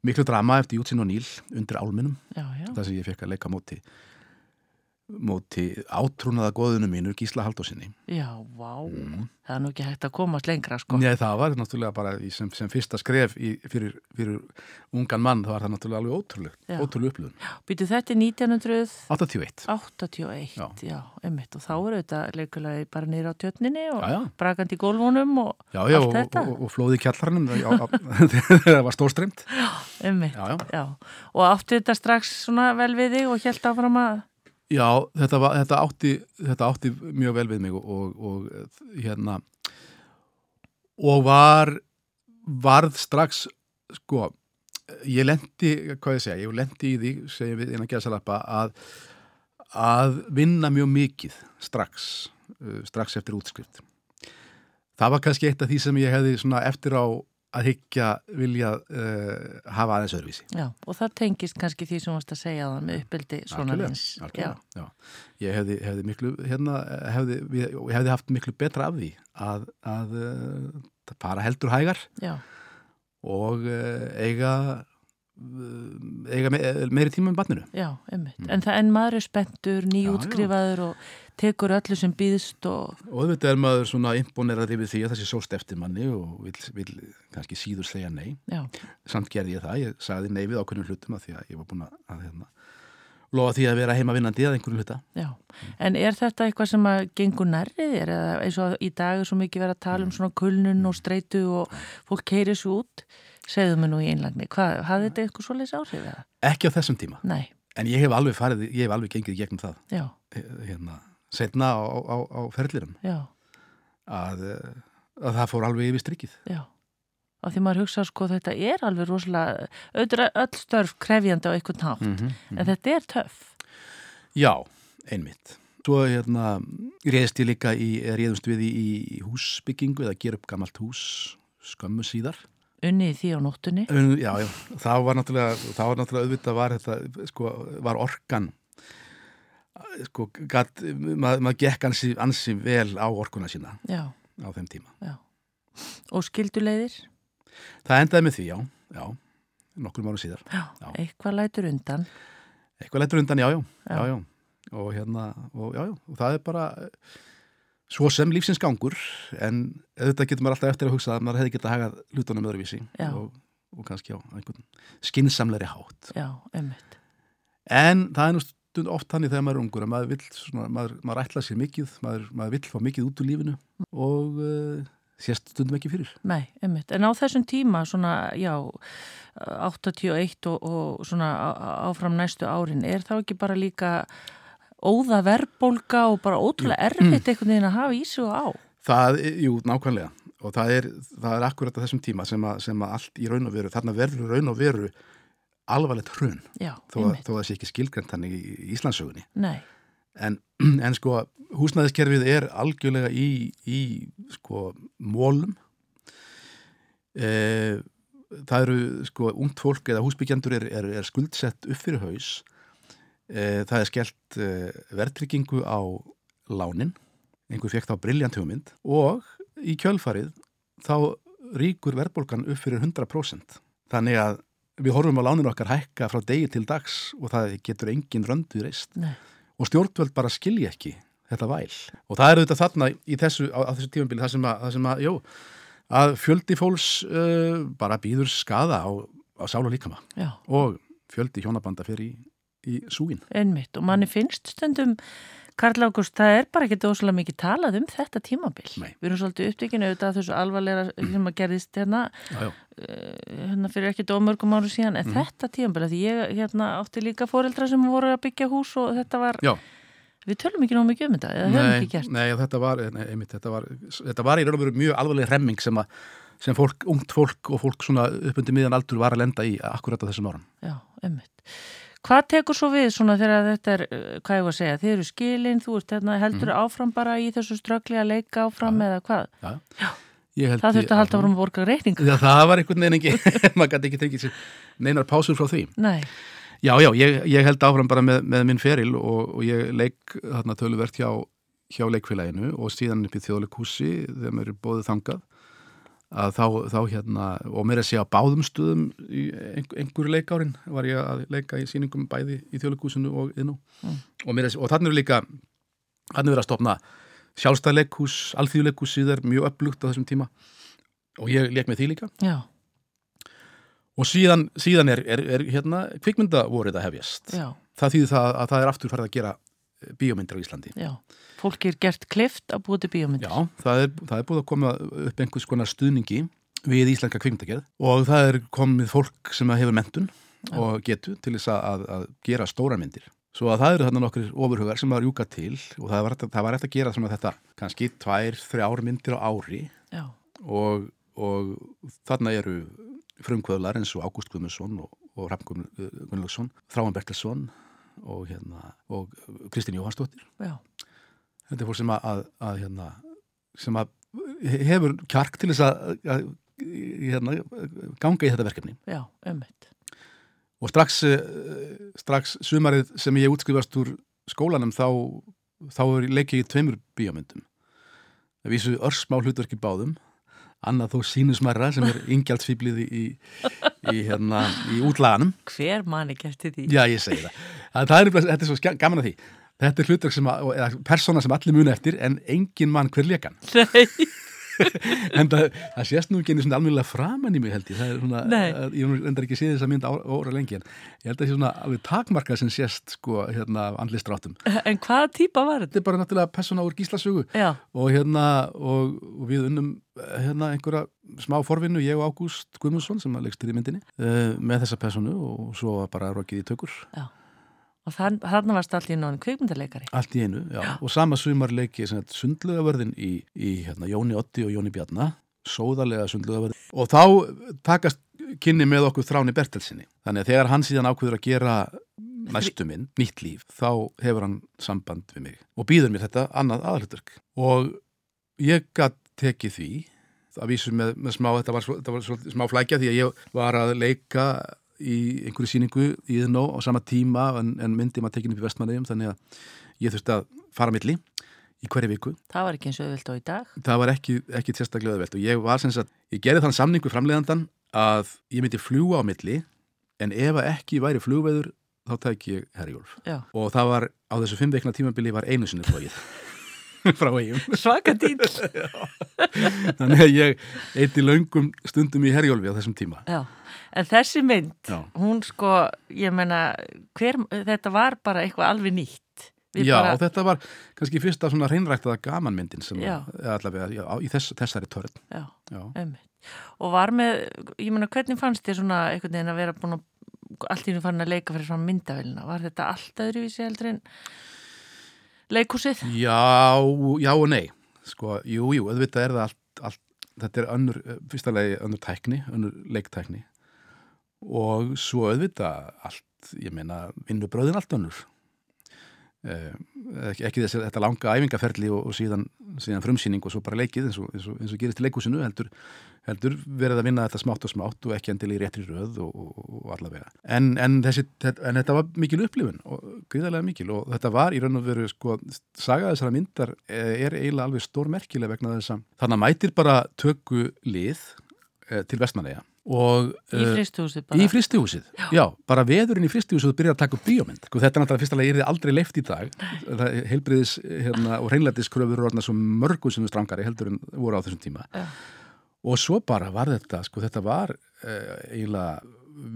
miklu drama eftir Jútsin og Níl undir álminum, það sem ég fekk að leika móti móti átrúnaða góðunum mínur Gísla Haldósinni. Já, vá, það er nú ekki hægt að komast lengra, sko. Nei, það var náttúrulega bara sem, sem fyrsta skref í, fyrir, fyrir ungan mann, það var það náttúrulega alveg ótrúlega, Já. ótrúlega upplöðun. Býtu þetta er 1981, 81. já, Já. einmitt, og þá er þetta leikulegi bara nýra á tjötninni og Já, já. brakandi í gólfunum og Já, já, allt og, þetta. og, og flóði í kjallarannum (laughs) þegar það var stórstremt. einmitt, Já, já. Og áttu þetta strax svona vel við þig og held áfram að, Já, þetta, var, þetta, átti, þetta átti mjög vel við mig og, og, og hérna og var varð strax sko, ég lendi hvað ég segja, ég lendi í því segjum við innan gæðsalappa að að vinna mjög mikið strax, uh, strax eftir útskrift. Það var kannski eitt af því sem ég hefði eftir á að hyggja vilja uh, hafa aðeins öðruvísi já, og það tengist kannski því sem varst að segja það með uppbyldi svona lins. algjörlega, já. Ég hefði, hefði miklu, hérna, hefði, við, hefði haft miklu betra af því að, að uh, fara heldur hægar Já, og uh, eiga, eiga me, meiri tíma um barninu. já, einmitt. Mm. En, það, en maður er spenntur, nýjútskrifaður og tekur öllu sem býðst og, Og auðvitað er maður svona imponerað yfir því að þessi sóst eftir manni og vil, vil kannski síður segja nei. já, Samt gerði ég það, ég sagði nei við ákveðnum hlutum að því að ég var búin að, hérna, lofa því að vera heima vinnandi að einhverjum hluta. já. En er þetta eitthvað sem að gengur nærrið þér eða eins og í dag er svo mikið verið að tala um svona kulnun og streitu og fólk keiri svo út? Segðu mig nú í einlagni, hvað, hafði þetta eitthvað svoleiðis áhrif eða? Ekki á þessum tíma, Nei, en ég hef alveg farið, ég hef alveg gengið gegnum það. já, hérna, setna á, á, á ferlirum já, að, eh, að það fór alveg yfir strikið. já. Af því maður hugsa sko þetta er alveg rosalega, auðvitað öll störf krefjandi á einhvern hátt, -hmm. en þetta er töff. Já, einmitt. Svo hérna, reyðist ég líka í, reyðumst við í, í húsbyggingu eða gera upp gamalt hús skömmu síðar. Unnið því á nóttunni. En, já, já, það var náttúrulega, það var náttúrulega auðvitað var þetta, sko, var orkan, sko, gat, maður, maður gekk ansi, ansi vel á orkuna sína Já, á þeim tíma. já. Og skilduleiðir? Það endaði með því, já, já, nokkur mánu síðar. Já, Já. eitthvað lætur undan. Eitthvað lettur undan, já, já, Já. já. Og hérna, og já, já, og það er bara svo sem lífsins gangur, en auðvitað getur maður alltaf eftir að hugsa að maður hefði getað hagað hlutunum öðruvísi og, og kannski á einhvern skinsamleiri hátt. Já, einmitt. En það er nú stund oft þannig þegar maður er ungur að maður vill, svona, maður, maður ætla sér mikið, maður, maður vill fá mikið út úr lífinu og uh, sést stundum ekki fyrir. Nei, einmitt. En á þessum tíma, svona, já, 81 og, og svona áfram næstu árin, er þá ekki bara líka óða verðbólga og bara ótrúlega erfitt einhvern veginn að hafa í sig og á? Það, jú, nákvæmlega. Og það er, það er akkurat á þessum tíma sem að, sem að allt í raun og veru, þarna verður raun og veru alvarlegt hrun. Já, þó, að- þó að það sé ekki skilgrænt þannig í í Íslandssögunni. Nei, en, (clears throat) en sko húsnæðiskerfið er algjörlega í, í sko mólum e, það eru sko ungt fólk eða húsbyggjandur er, er, er skuldsett upp fyrir haus það er skellt e, verðtryggingu á lánin. Einhver fekk þá briljant hugmynd. Og í kjölfarið þá ríkur verðbólgan upp fyrir 100% þannig að við horfum á lánin okkar hækka frá degi til dags og það getur engin röndu reist. Nei, og stjórnvöld bara skilja ekki þetta væl. Og það er auðvitað þarna í þessu, á, á þessu tífambili það sem að, það sem að, jú, að fjöldi fólks uh, bara býður skada á, á sál og líkama já, og fjöldi hjónabanda fyrir í, í súgin. einmitt. Og manni finnst stundum, Karl Ágúst, það er bara ekki óslega mikið talað um þetta tímabil. Nei. Við erum svolítið upptökinu auðvitað þessu alvarlega sem að gerðist hérna Já, já. eh, hérna fyrir ekki dómörgum áru síðan en þetta tíðanbila, því ég hérna átti líka fóreldra sem voru að byggja hús og þetta var, Já, við tölum ekki nóg mikið um þetta eða höfum ekki gert. nei, þetta var, nei, einmitt, þetta var, þetta var í raun og veru mjög alvarleg remming sem að sem fólk, ungt fólk og fólk svona uppundi miðan aldur var að lenda í akkurat á þessum árum. Já, einmitt. Hvað tekur svo við svona þegar þetta er, eh, hvað ég var að segja, þið eru skilin, þú ert hérna, heldur áfram bara í þessu ströggli að leika áfram eða hvað? Já, já. Það þurfti að halda áfram að borga reikning. Já, það var einhvern veginn ekki, (laughs) (laughs) maður gæti ekki tekið sér neinar pásur frá því. Nei, Já, já, ég, ég held áfram bara með, með minn feril og, og ég leik þarna töluvert hjá, hjá leikfélaginu og síðan upp í þjóðleikhúsi þegar mér er bóðið þangað að þá, þá hérna, og mér að segja á báðum stöðum í einhverju leikárin var ég að leika í síningum bæði í þjóðleikúsinu og yðnú mm. og, og þannig er líka þannig er að stopna sjálfstæðleikhús, alþjóðleikhús síðar mjög upplugt á þessum tíma og ég leik með því líka Já. og síðan, síðan er, er, er hérna kvikmyndavorið að hefjast Já. það þýðir það að það er aftur farið að gera bíómyndir á Íslandi Já fólki er gert klift að búið til bíómyndir. Já, það er, það er búið að koma upp einhvers konar stuðningi við íslenska kvikmyndagerð og það er komið fólk sem hefur mentun Já. og getu til þess að, að gera stóra myndir. Svo að það eru þarna nokkur ofurhugar sem var júka til og það var, það var eftir að gera svona þetta kannski tvær, þrjár myndir á ári og, og þarna eru frumkvöðlar eins og Ágúst Guðmundsson og, og Ramm Gunnlaugsson, Þráan Bertilsson og, hérna, og Kristinn Jóhansdóttir. Já þetta er fólk sem að, að, að hérna, sem að hefur kjark til þess að, að hérna, ganga í þetta verkefni. Já, ummitt og strax, eh, strax sumarið sem ég útskrifast úr skólanum þá, þá er leikið í tveimur bíamöndum það vísu örsmá hlutverki báðum annað þó sínusmerra sem er ingjaldsfýblið í, í, hérna, í útlaganum. Hver manni gæti því? Já, ég segi það. það, það er, þetta er svo gaman að því þetta er hlutur sem að, eða persóna sem allir muni eftir en engin mann hver lekan (laughs) (laughs) en það, það sést nú ekki einu svona alveg framann í mig held ég. Það er svona, að, ég endar ekki að sé þess að mynda óra lengi en ég held að það sé svona alveg takmarkað sem sést sko hérna andlistrátum (laughs) En hvaða típa var þetta? Þetta er bara náttúrulega persóna úr gíslasögu. Og hérna og, og við unnum hérna einhverja smá forvinnu, ég og Ágúst Guðmundsson sem að leikstir í myndinni uh, með þessa persónu og svo bara rokið í tökur. Já Og þann, þannig varst allt í einu kvikmyndarleikari? Allt í einu, já. já. Og sama sumar leiki sundluðavörðin í, í hérna, Jóni Otti og Jóni Bjarnar, sóðarlega sundluðavörðin. Og þá takast kynni með okkur þráni Bertelsinni. Þannig að þegar hann síðan ákveður að gera næstu minn, nýtt líf, þá hefur hann samband við mig og býður mér þetta annað aðalutverk. Og ég gætt tekið því, að vísu með, með smá, þetta var, þetta var smá flækja því að ég var að leika í einhverju síningu í þennu á sama tíma en, en myndi maður tekinn upp í vestmanniðum þannig að ég þurfti að fara milli í hverju viku. Það var ekki eins öðvöld á í dag? Það var ekki, ekki sérstaklega öðvöld og ég var sem sagt, ég gerði þann samningu framlegandan að ég myndi fljúa á milli en ef ekki væri fljúveður þá tæk ég herjólf og það var á þessu fimm veikna tímabili var einu sinni flóið (laughs) frá eigum. Svaka dýl. (laughs) Þannig að ég eitti laungum stundum í herjólfi á þessum tíma. Já. En þessi mynd, Já. hún sko, ég menna, hver, þetta var bara eitthvað alveg nýtt. Við Já, bara... þetta var kannski fyrsta svona hreinræktaða gamanmyndin sem allavega já, í þess, þessari törn. Já, ummitt. Og var með, ég menna, hvernig fannst þér svona einhvern veginn að vera búin að, allt í hún fann að leika fyrir svona myndavillina? Var þetta allt öðruvísi heldur en leikúsið? Já, já og nei. Sko, jú, jú, auðvitað er það allt, allt þetta er önnur, fyrsta legi önnur tækni, önnur leiktækni og svo auðvitað allt, ég meina, vinnubröðin allt önnur. Eh, ekki þess að þetta langa æfingaferli og, og síðan, síðan frumsýning og svo bara leikið eins og, eins og, eins og gerist í leikúsinu heldur, heldur verið að vinna þetta smátt og smátt og ekki endil í réttri röð og allavega. En, en, þessi, en þetta var mikil upplifun og gríðarlega mikil og þetta var í raun og veru sko, saga þessara myndar eh, er eiginlega alveg stór merkileg vegna þess að þannig að mætir bara tökku lið eh, til vestmanlega Og, í eh, fristuhúsið bara? Í fristuhúsið, já. já, bara veðurinn í fristuhúsið byrjar að taka upp bíómynd. Sko, þetta er náttúrulega fyrstulega, ég er aldrei leift í dag, heilbriðis hérna, og hreinlættiskröfur voru svo mörgum sem við strangari heldur en voru á þessum tíma. Já. Og svo bara var þetta, sko, þetta var uh, eiginlega,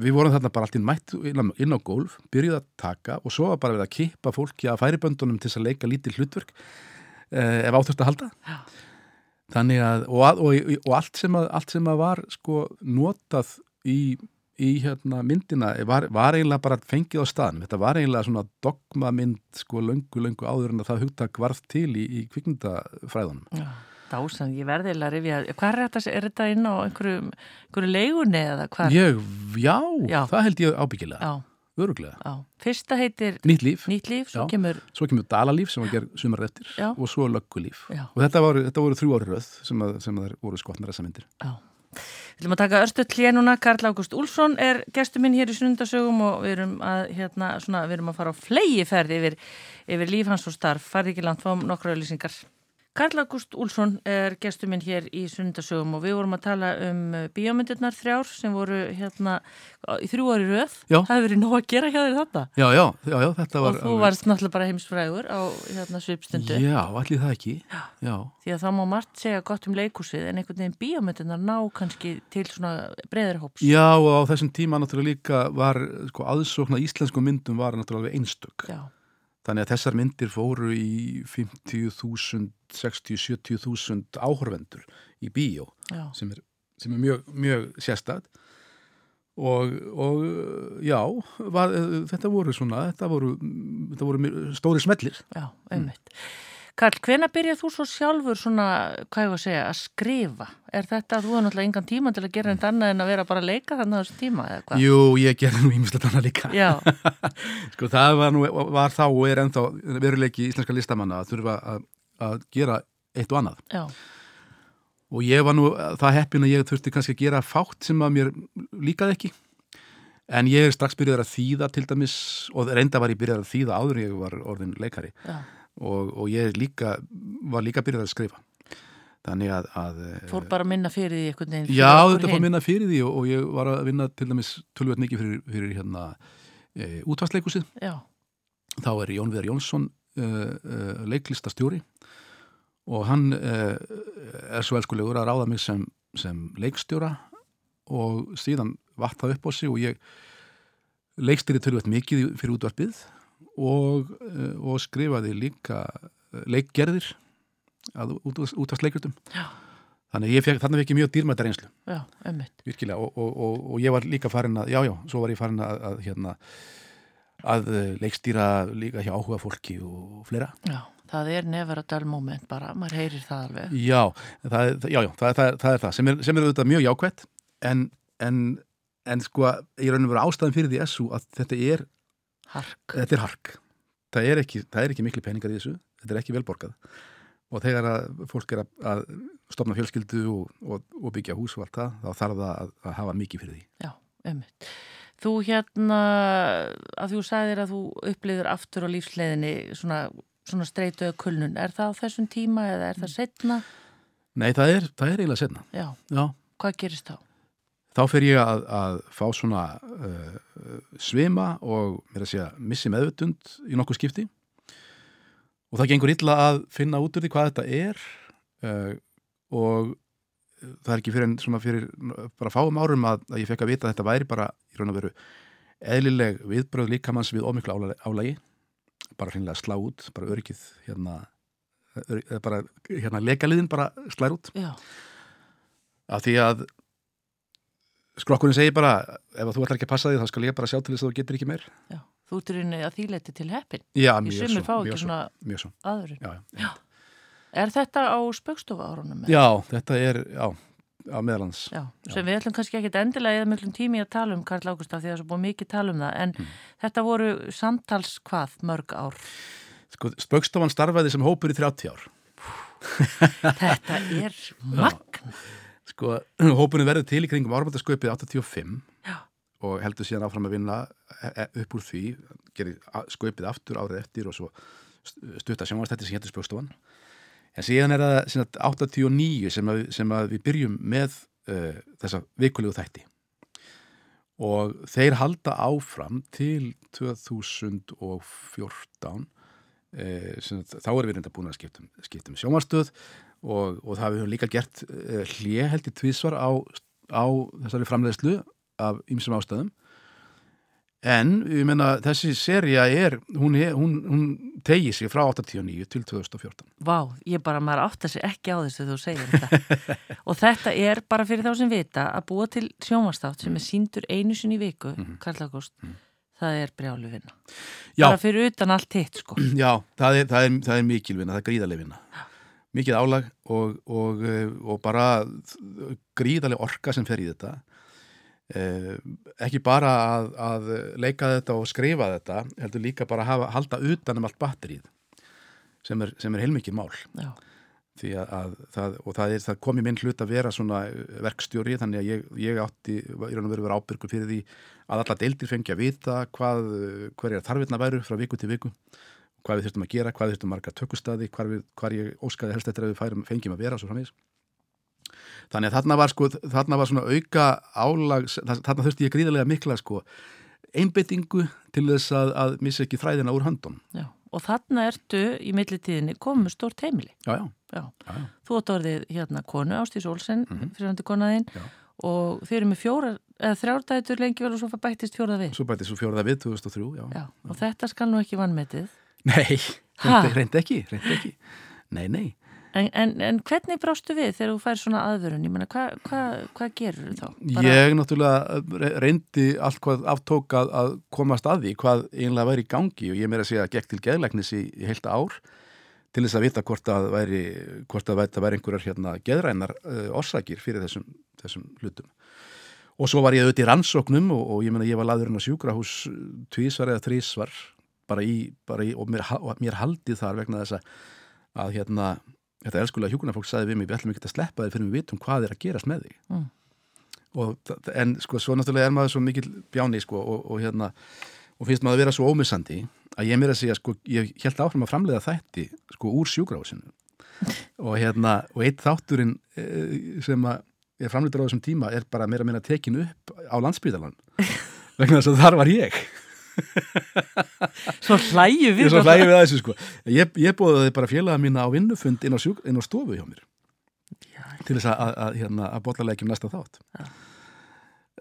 við vorum þarna bara alltaf mætt inn á gólf, byrjuð að taka og svo var bara við að kippa fólki að færiböndunum til að leika lítið hlutverk uh, ef áþurft að halda. Já þannig að og, og, og allt, sem að, allt sem að var sko notað í, í hérna myndina var, var eiginlega bara fengið á staðnum, þetta var eiginlega svona dogmamynd sko löngu löngu áður en að það hugtak varð til í, í kvikmyndafræðunum. Já, dásan, ég verði eiginlega að rifja hvað er þetta, er þetta inn á einhverju, einhverju leigunni eða hvað? Ég, já, já, það held ég ábyggilega. Já öruglega. Já. Fyrsta heitir Nýtt líf, Nýtt líf svo, kemur... svo kemur Dalalíf sem var gerð sumar eftir Já. og svo Löggulíf. Og þetta voru, þetta voru þrjú ári röð sem, að, sem að voru skotnar þessa myndir. Já. Við viljum að taka örstu tlénuna, Karl Ágúst Úlfsson er gestur minn hér í Sunnundasögum og við erum að, hérna, svona, við erum að fara á flegi ferði yfir, yfir líf hans og starf, farði ekki langt fáum nokkru auðlýsingar Karl August Úlsson er gestur minn hér í Sundasögum og við vorum að tala um uh, bíómyndirnar þrjár sem voru hérna í þrjú ári röð. Já. Það hefur verið nóg að gera hjá þér þetta. Já, já, já, já þetta var... Og þú varst náttúrulega bara heimsfrægur á hérna svipstundu. Já, allir það ekki. Já. Því að það má margt segja gott um leikúsið en einhvern veginn bíómyndirnar ná kannski til svona breyðri hóps. Já, og á þessum tíma náttúrulega líka var, sko, aðsókna íslensku myndum var náttúrulega einstök. Já. Þannig að þessar myndir fóru í 50.000, 60, 70.000 áhorvendur í bíó sem er, sem er mjög, mjög sérstætt og, og já, var, þetta voru svona, þetta voru, þetta voru stóri smellir. Já, einmitt. Karl, hvena byrjað þú svo sjálfur svona, hvað ég var að segja, að skrifa? Er þetta að þú hefur náttúrulega engan tíma til að gera einn annað en að vera bara að leika þannig á þessu tíma eða hvað? Jú, ég gerði nú ímislegt annað líka. Já, (laughs) Sko það var, nú, var þá og er ennþá veruleiki íslenska listamanna að þurfa að, að gera eitt og annað. já, Og ég var nú það heppin að ég þurfti kannski að gera fátt sem að mér líkaði ekki. En ég er strax byrjaður að þýða til dæmis og reynda var ég byrjaður að þýða áður en ég var orðin leikari. já. Og, og ég líka, var líka byrjaður að skrifa. Þannig að... að Fór bara að minna fyrir því einhvern veginn. Já, þetta fór hin. minna fyrir því og, og ég var að vinna til dæmis tölvöld mikið fyrir, fyrir hérna e, útvarsleikusið. Já, Þá er Jón Viðar Jónsson uh, uh, leiklistastjóri og hann er svo elskulegur að ráða mig sem, sem leikstjóra og síðan vatt það upp á sig og ég leikstýri tölvöld mikið fyrir útvarpið og, uh, og skrifaði líka uh, leikgerðir að útvarsleikutum. já, Þannig að ég fekk, þannig fekk ég mjög dýrmæta reynslu. já, virkilega og, og, og, og ég var líka farin að, já, já, svo var ég farin að, að hérna, að eh, leikstýra líka hjá áhuga fólki og fleira. Já, það er never a dull moment bara, maður heyrir það alveg. Já, það, er- já, já, það, það, það er það sem er, sem er auðvitað mjög jákvætt en, en, en sko, ég raun og vera ástæðan fyrir því að þetta er, Hark. þetta er hark. Það er ekki, það er ekki miklu peningar í þessu, þetta er ekki velborgað og þegar að fólk er að, að stopna fjölskyldu og, og, og byggja hús og allt það, þá þarf það að, að hafa mikið fyrir því. Já, einmitt. Þú hérna, að þú sagðir að þú upplifir aftur á lífsleiðinni svona, svona streytuða kulnun. Er það á þessum tíma eða er það setna? Nei, það er, það er eiginlega setna. Já, Já, hvað gerist þá? þá fer ég að, að fá svona uh, svima og mér að segja missi meðvutund í nokkuð skipti. Og það gengur illa að finna út úr því hvað þetta er uh, og það er ekki fyrir en fyrir bara fáum árum að, að ég fekk að vita að þetta væri bara í raun og veru eðlileg viðbröð líkamanns við ómiklu álægi, álægi bara hreinlega slá út, bara öryggið hérna, ör, bara hérna legaliðin bara slær út. Já, af því að skrokkurinn segir bara ef þú ætlar ekki að passa því þá skal ég bara sjá til þess að þú getur ekki meir já. Þú ert í rauninni að þýleiti til heppin. já, Í mjög sumir fá svo, ekki svo, svona mjög svo aðurinn. já, já. Er þetta á spöggstofu árunum? já, þetta er já, á meðalans Já, sem við ætlum kannski ekkit endilega eða miklum tími að tala um Karl Ágústaf því að það er svo búið mikið tala um það en Mm. þetta voru samtals hvað mörg ár sko, spöggstofan starfaði sem hópur í 30 ár Þetta er magn sko, (clears throat) hópurinn verður til í kringum árbætasköpið 85 Já. og heldur síðan áfram að vinna e- e- upp úr því gerir sköpið aftur árið eftir og svo stutta sjónvastætti sem héttur spöggstofan en síðan er það síðan 89 sem að, sem að við byrjum með uh, þessa vikulegu þætti. Og þeir halda áfram til 2014 eh, sem, þá erum við reynda búin að skiptum, skiptum sjónvarstöð og, og það hefur líka gert eh, hlje held í tvísvar á, á þessari framleiðslu af ýmsum ástæðum. En ég meina þessi seria er hún, hún, hún tegi sig frá 89 til 2014 Vá, ég bara, maður átta sig ekki á þessu þú segir þetta. (laughs) Og þetta er bara fyrir þá sem vita að búa til sjónvastátt sem er síndur einu sinni í viku, Karl Ágúst. Það er brjálu vinna. Já. bara fyrir utan allt hitt sko. Já, það er, það er, það er mikil vinna, það er gríðarlega vinna mikið álag og, og, eh, og bara gríðarlega orka sem fer í þetta. Eh, ekki bara að, að leika þetta og skrifa þetta heldur líka bara að hafa, halda utan um allt batterið sem er, sem er heilmikið mál. Já, því að, að það, og það, er, það kom í minn hlut að vera svona verkstjóri þannig að ég, ég átti í raun og veru verið ábyrgur fyrir því að alla deildir fengi að vita hvað, hverja þarfirna væru frá viku til viku hvað við þurftum að gera, hvað við þurftum marga tökustadi, hvar, við, hvar ég óskaði helst eftir að við færum, fengjum að vera svo framins. Þannig að þarna var, sko, þarna var svona auka álag, þarna þurfti ég gríðarlega mikla sko, einbyttingu til þess að, að missa ekki þræðina úr höndum. Já, og þarna ertu í millitíðinni komið stórt heimili. Já, já. Þú átt orðið hérna konu, Ástís Olsen, mm. -hmm. fyrirhandi konaðinn og þeir eru með fjóra, eða þrjárdætur lengi vel og svo bættist fjórða við. Svo bæti svo fjóraða við 2003, já. Já, og þetta skal nú ekki vannmetið. Nei, reyndi ekki, reyndi ekki. Nei, nei. En, en, en hvernig brástu við þegar þú fær svona aðvörun? Ég meina, hvað hva, hva gerur þú þá? Ég náttúrulega re- reyndi allt hvað aftók að, að komast að því hvað einlega væri í gangi og ég meira að segja að gekk til geðlæknis í, í heilt ár til þess að vita hvort að væri, hvort að væri, væri einhverjar hérna geðrænar uh, orsakir fyrir þessum, þessum hlutum. Og svo var ég auðvitað í rannsóknum og, og ég meina ég var laðurinn á sjúkrahús tvísvar eða þrísvar bara í, bara í og, mér, og mér haldið þar vegna þess að, hérna Þetta elskulega hjúkunarfólk sagði við mig, við ætlum ekki að sleppa þér fyrir við vitum hvað er að gerast með þig. Mm. Og, en sko, svo náttúrulega er maður svo mikil bjáni, sko, og, og hérna, og finnst maður að vera svo ómissandi að ég mér að segja, sko, ég held áfram að framleiða þætti, sko, úr sjúkrahúsinu. og hérna, og eitt þátturinn eh, sem að ég framleitur á þessum tíma er bara meira meira tekin upp á landsbytalan. (laughs) vegna þess að þar var ég. (laughs) Svo hlæju Ég við. svo hlægið við að þessu sko. Ég, ég bóði bara félaga mína á vinnufund inn á, sjúk, inn á stofu hjá mér Já. til þess að, að, að, hérna, að bollalegjum næsta þátt.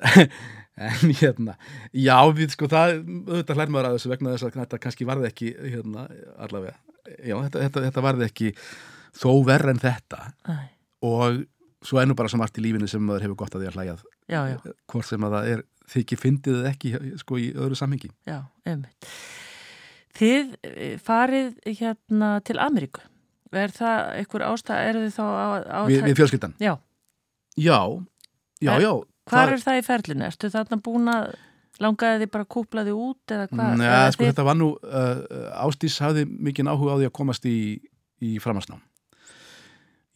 (laughs) En hérna, já, við sko það, auðvitað hlær maður að þessu vegna þess að þetta kannski varði ekki, hérna, allavega, já, þetta, þetta, þetta varði ekki þó verð en þetta Æ, og svo er nú bara svo margt í lífinu sem maður hefur gott að því að já, hvort sem að það er þykir fyndið eða ekki, sko, í öðru samhengi. já, einmitt. Þið eh, farið hérna til Ameríku. Er það einhver ástæð, eru þið þá á... á Við, við fjölskyldan. Já, Já, já, já. Hvar það- er það í ferlinu? Ertu þarna búin að langaði þið bara að kúpla þið út eða hvað? Nei, sko þið- þetta var nú uh, Ástís hafði mikinn áhuga á því að komast í, í framhansnám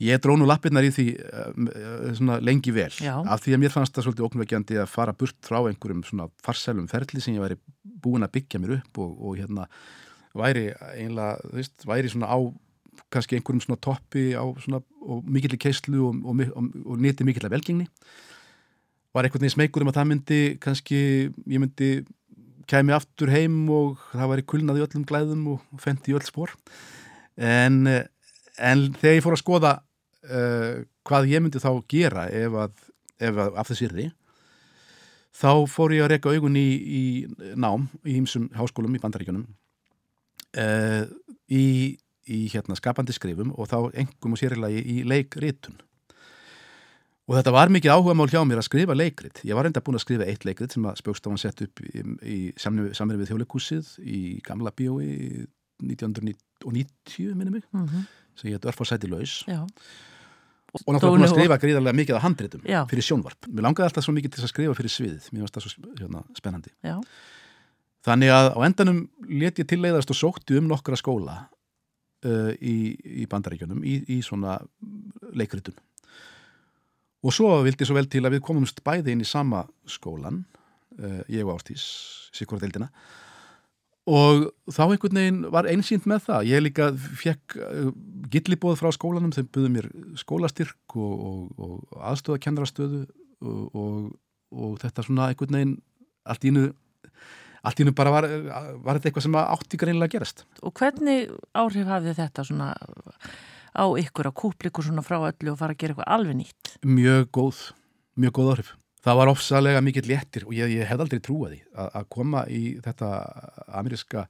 Ég dró nú lappirnar í því uh, lengi vel. Já. af því að mér fannst það svolítið óknveikjandi að fara burt frá einhverjum farsælum ferli sem ég væri búin að byggja mér upp og, og hérna væri einlega, þú veist, væri svona á kannski einhverjum svona toppi á svona, og mikill í keislu og, og, og, nýtti mikill að velgengni. Var einhvern veginn smeykur um að það myndi kannski, ég myndi kæmi aftur heim og það væri kulnað í öllum glæðum og fendi í öll spór en, eh, en þegar ég fór að skoða uh, hvað ég myndi þá gera ef að, ef að af þess yrði þá fór ég að reka augun í, í nám í ýmsum háskólum í bandaríkjunum uh, í, í hérna skapandi skrifum og þá engum og sérilagi í leikritun. Og þetta var mikið áhuga mál hjá mér að skrifa leikrit. Ég var enda búin að skrifa eitt leikrit sem að spjókstofan sett upp í, í samverið við þjóðleikúsið í gamla bíói 1990, minni mig, Mhm, sem ég heit Örf og sæti laus. Já, Og náttúrulega búin að skrifa gríðarlega mikið af handritum Já. fyrir sjónvarp. Mér langaði alltaf svo mikið til að skrifa fyrir sviðið. Mér fannst það svo hérna, spennandi. já, Þannig að á endanum let ég tilleiðast og sótti um nokkra skóla uh, í, í bandaríkjunum í, í svona leikritun. Og svo vildi svo vel til að við komumst bæði inn í sama skólan, uh, ég og Ástís, sikkur deildina, og þá einhvern veginn var einsýnt með það. Ég líka fekk uh, gillibóð frá skólanum, þeim buðu mér skólastyrk og, og, og aðstöðakennarastöðu og, og, og þetta svona einhvern veginn allt í einu allt í hennu bara var, var þetta eitthvað sem átti greinlega að gerast. og hvernig áhrif hafið þetta svona á ykkur að kúpla ykkur svona frá öllu og fara að gera eitthvað alveg nýtt? Mjög góð, mjög góð áhrif. Það var ofsalega mikill léttir og ég, ég hef aldrei trúað því að, að koma í þetta ameríska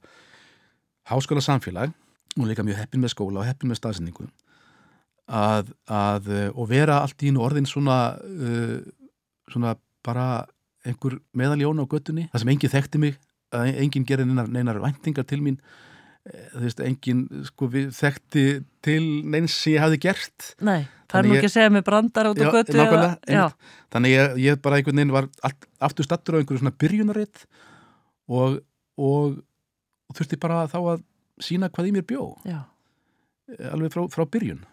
háskóla samfélag og líka mjög heppin með skóla og heppin með staðsendingu að, að og vera allt í orðin svona uh, svona bara einhver meðaljón á göttunni það sem enginn þekkti mig, enginn gerir neinar, neinar væntingar til mín Eh, þú veist, enginn sko þekkti til neins sem ég hafði gert Nei, það er nú ekki að segja með brandar út á einmitt. þannig ég, ég bara einhvern veginn var allt, aftur stattur á einhverju svona byrjunaritt og, og, og þurfti bara þá að sína hvað í mér bjó já. eh, alveg frá, frá byrjun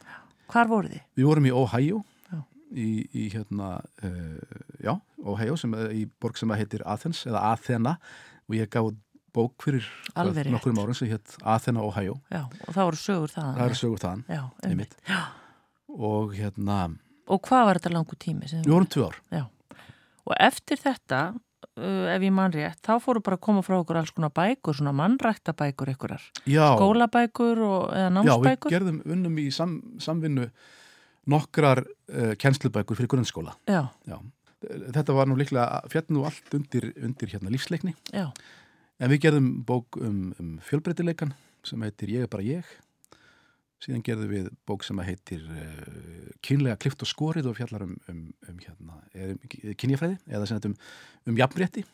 Hvar voru þið? við vorum í Ohio Já. í, í hérna uh, já, Ohio sem, er í borg sem að heitir Athens eða Athena og ég gaf bók fyrir Alveg rétt. nokkurum árum sem hétt Athena, Ohio Já, og það voru sögur það. það eru sögur þaðan Já, einmitt. Já. og hérna, Og hvað var þetta langu tími? við vorum tvö ár Já. Og eftir þetta, ef ég mann rétt, þá fóru bara að koma frá okkur alls konar bækur, svona mannrækta bækur einhverjar. já, Skólabækur og, eða já, við námsbækur. gerðum unnum í sam, samvinnu nokkrar uh, kennslubækur fyrir grunnskóla Já, já. þetta var nú líklega fjall nú allt undir, undir hérna lífsleikni já, En við gerðum bók um, um fjölbreytileikan sem heitir Ég er bara ég. Síðan gerðum við bók sem heitir uh, Kynlega klift og skorið og fjallar um, um, um hérna, um kynjafræði eða sem þetta um, jafnrétti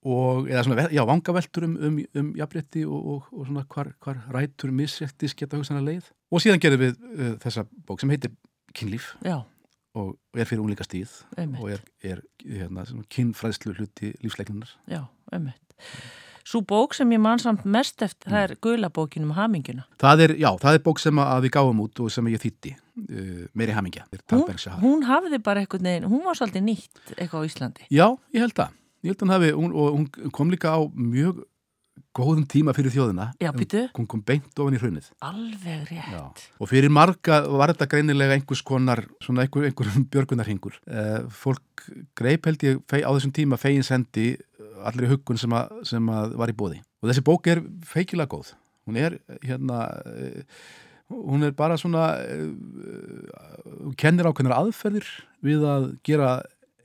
og eða svona, já, vangaveltur um, um, um jafnrétti og, og, og svona hvar, hvar rætur misréttis geta hugsanar leið. Og síðan gerðum við uh, þessa bók sem heitir Kynlíf já, og er fyrir unglinga stíð og er, er hérna, kynfræðslu hluti lífsleiknunar. Já, einmitt. Svo bók sem ég man samt mest eftir, það er gulabókin um haminguna. Það er, já, það er bók sem að við gáum út og sem ég þýtti, uh, meiri hamingja. Hún, hún hafði bara eitthvað neginn, hún var svolítið nýtt eitthvað á Íslandi. Já, ég held það. Ég held að hún hafi, hún, og hún kom líka á mjög góðum tíma fyrir þjóðina. Já, býtu. Hún kom beint ofan í hrunnið. Alveg rétt. Já. Og fyrir marga var þetta greinilega einhvers konar, svona einhver, einhver (laughs) björgunarhingur. Uh, fólk greip held ég á þessum tíma fegin sendi allir í huggun sem, að, sem að var í bóði. Og þessi bók er feikilega góð. Hún er hérna, uh, hún er bara svona, uh, kennir ákveðnar aðferðir við að gera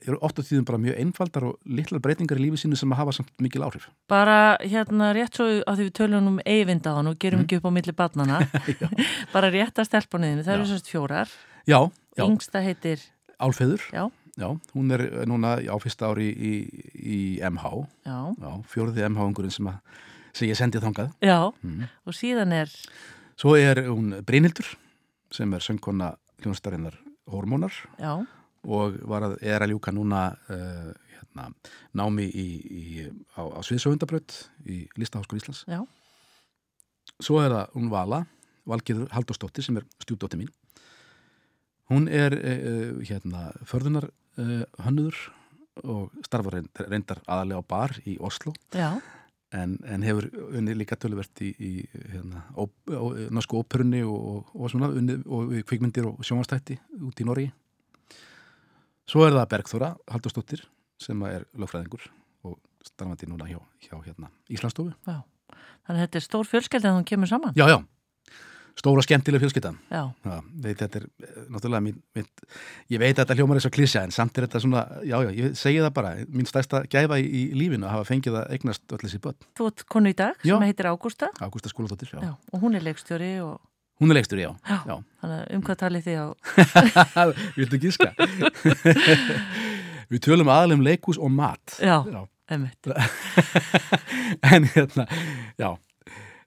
eru oft á tíðum bara mjög einfaldar og litlar breytingar í lífi sínu sem að hafa samt mikil áhrif. Bara hérna rétt svo að því við tölum um eigindaðan og gerum Mm. ekki upp á milli barnana. (laughs) bara rétt að stelpunniðinu, það eru sérst fjórar. Já, já, Yngsta heitir, Álfeður. já, Já, hún er núna á fyrsta ári í, í, í MH, já, já, fjóruði MH-ungurinn sem, sem ég sendið þangað. já. Mm. Og síðan er, Svo er hún Brynhildur sem er söngkona hljónstarinnar Hormónar já, og að, er að ljúka núna uh, hérna, námi í, í, á, á Sviðsöfundabraut í Listaháskóla Íslands. já, Svo er það hún Vala, Valgerður Halldórsdóttir sem er stjúdóttir mín. Hún er uh, hérna, förðunar uh, hönnuður og starfar reynd- reyndar aðalega á bar í Oslo en, en hefur unni líka töluvert í, í hérna, ó, ó, norsku óperunni og, og, og svona unni, og kvikmyndir og sjónvastætti út í Norgi. Svo er það Bergþóra Halldórsdóttir sem er lögfræðingur og starfandi núna hjá, hjá hérna, Íslandsstofu. já. Þannig að þetta er stór fjölskelda að hún kemur saman. Já, já, stóra skemmtileg veit, þetta er eh, náttúrulega mín, mín, ég veit að þetta hljómar eins og klísja en samt er þetta svona, já, já, ég segi það bara mín stærsta gæfa í, í lífinu að hafa fengið að eignast öll þessi börn. þú ert konu í dag Já. sem heitir Ágústa. Ágústa. Já, og hún er leikstjóri og Hún er leikstur, já. Já. um hvað talið þið á (laughs) Viltu gíska? (laughs) Við tölum aðalegum leikús og mat. Já, Já. emmitt. (laughs) en hérna, já.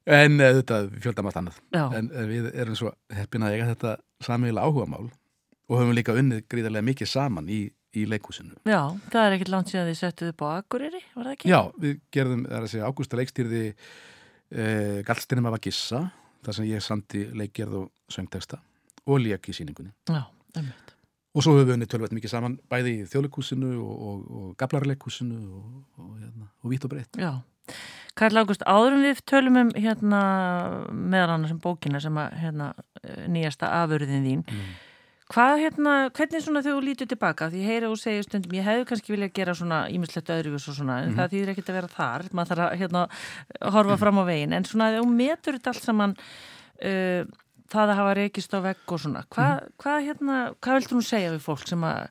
En uh, þetta fjölda margt annað. Já, En uh, við erum svo heppin að eiga þetta sameigilega áhugamál og höfum líka unnið gríðarlega mikið saman í, í leikúsinu. já, það er ekkert langt síðan þið settuð upp á Akureyri, var það ekki? Já, við gerðum, það er að segja, Ágústa leikstýrði uh, Gallstinum af að gissa, þar sem ég sandi leikgerð og söngteksta og lék í síningunni. Já, emmitt. Og svo höfum við unnið tölvægt mikið saman bæði í þjóðleikúsinu og, og, og gablarleikúsinu og, og, hérna, og vítt og breytt. Já. Karl Ágúst, áður en við tölum um hérna meðal annars um bókina sem að hérna nýjasta afurðin þín. Mm. Hvað hérna, hvernig svona þegar þú lítur tilbaka? Því heyra og segja stundum, ég hefði kannski viljað gera svona ímislegt öðruvis og svona, en Mhm. það þýðir ekkert að vera þar. Maður þarf að hérna horfa fram á veginn. En svona þegar þú metur þetta allt saman, uh, það að hafa reykist á vegg og svona, hvað, Mhm. hvað hérna, hvað viltu nú segja við fólk sem að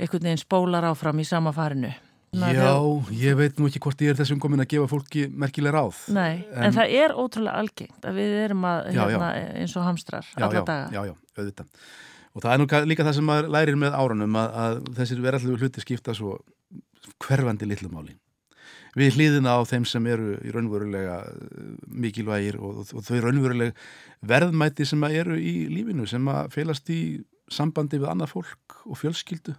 einhvern veginn spólar áfram í sama farinu? Já, ég veit nú ekki hvort ég er þessum komin að gefa fólki merkileg ráð. Nei, en, En- það er ótrúlega algengt að við erum að, Já, hérna, eins og hamstrar já, alla já, daga. já, já, auðvitað. Og það er nú ka- líka það sem maður lærir með árunum að, að þessir verallu hluti skipta svo hverfandi litlu máli. Við hlýðina á þeim sem eru í raunverulega eh, mikilvægir og, og þau raunveruleg verðmæti sem eru í lífinu sem að felast í sambandi við annað fólk og fjölskyldu.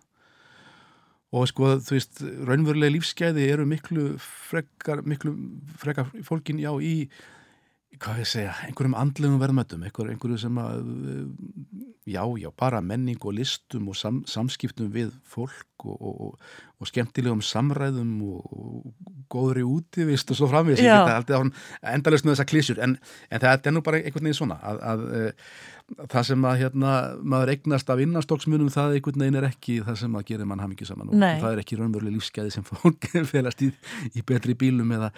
Og sko, þú veist, raunverulega lífsgæði eru miklu frekar, miklu frekar fólkin já í hvað ég segja, einhverjum andlegum verðmættum, einhver, einhverju sem að, eh, já, já, bara menning og listum og sam, samskiptum við fólk og, og, og, og skemmtilegum samræðum og, og góðri útivist og svo ég Já. geta alltaf endalust með þessa klísjur, en, en það er nú bara einhvern veginn svona, að, að, að það sem að hérna, maður eignast af innanstokksmunum, það einhvern veginn er ekki það sem að gerir mann hamingi saman og Nei. það er ekki raunveruleg lífsgæði sem fólk (laughs) felast í, í betri bílum eða,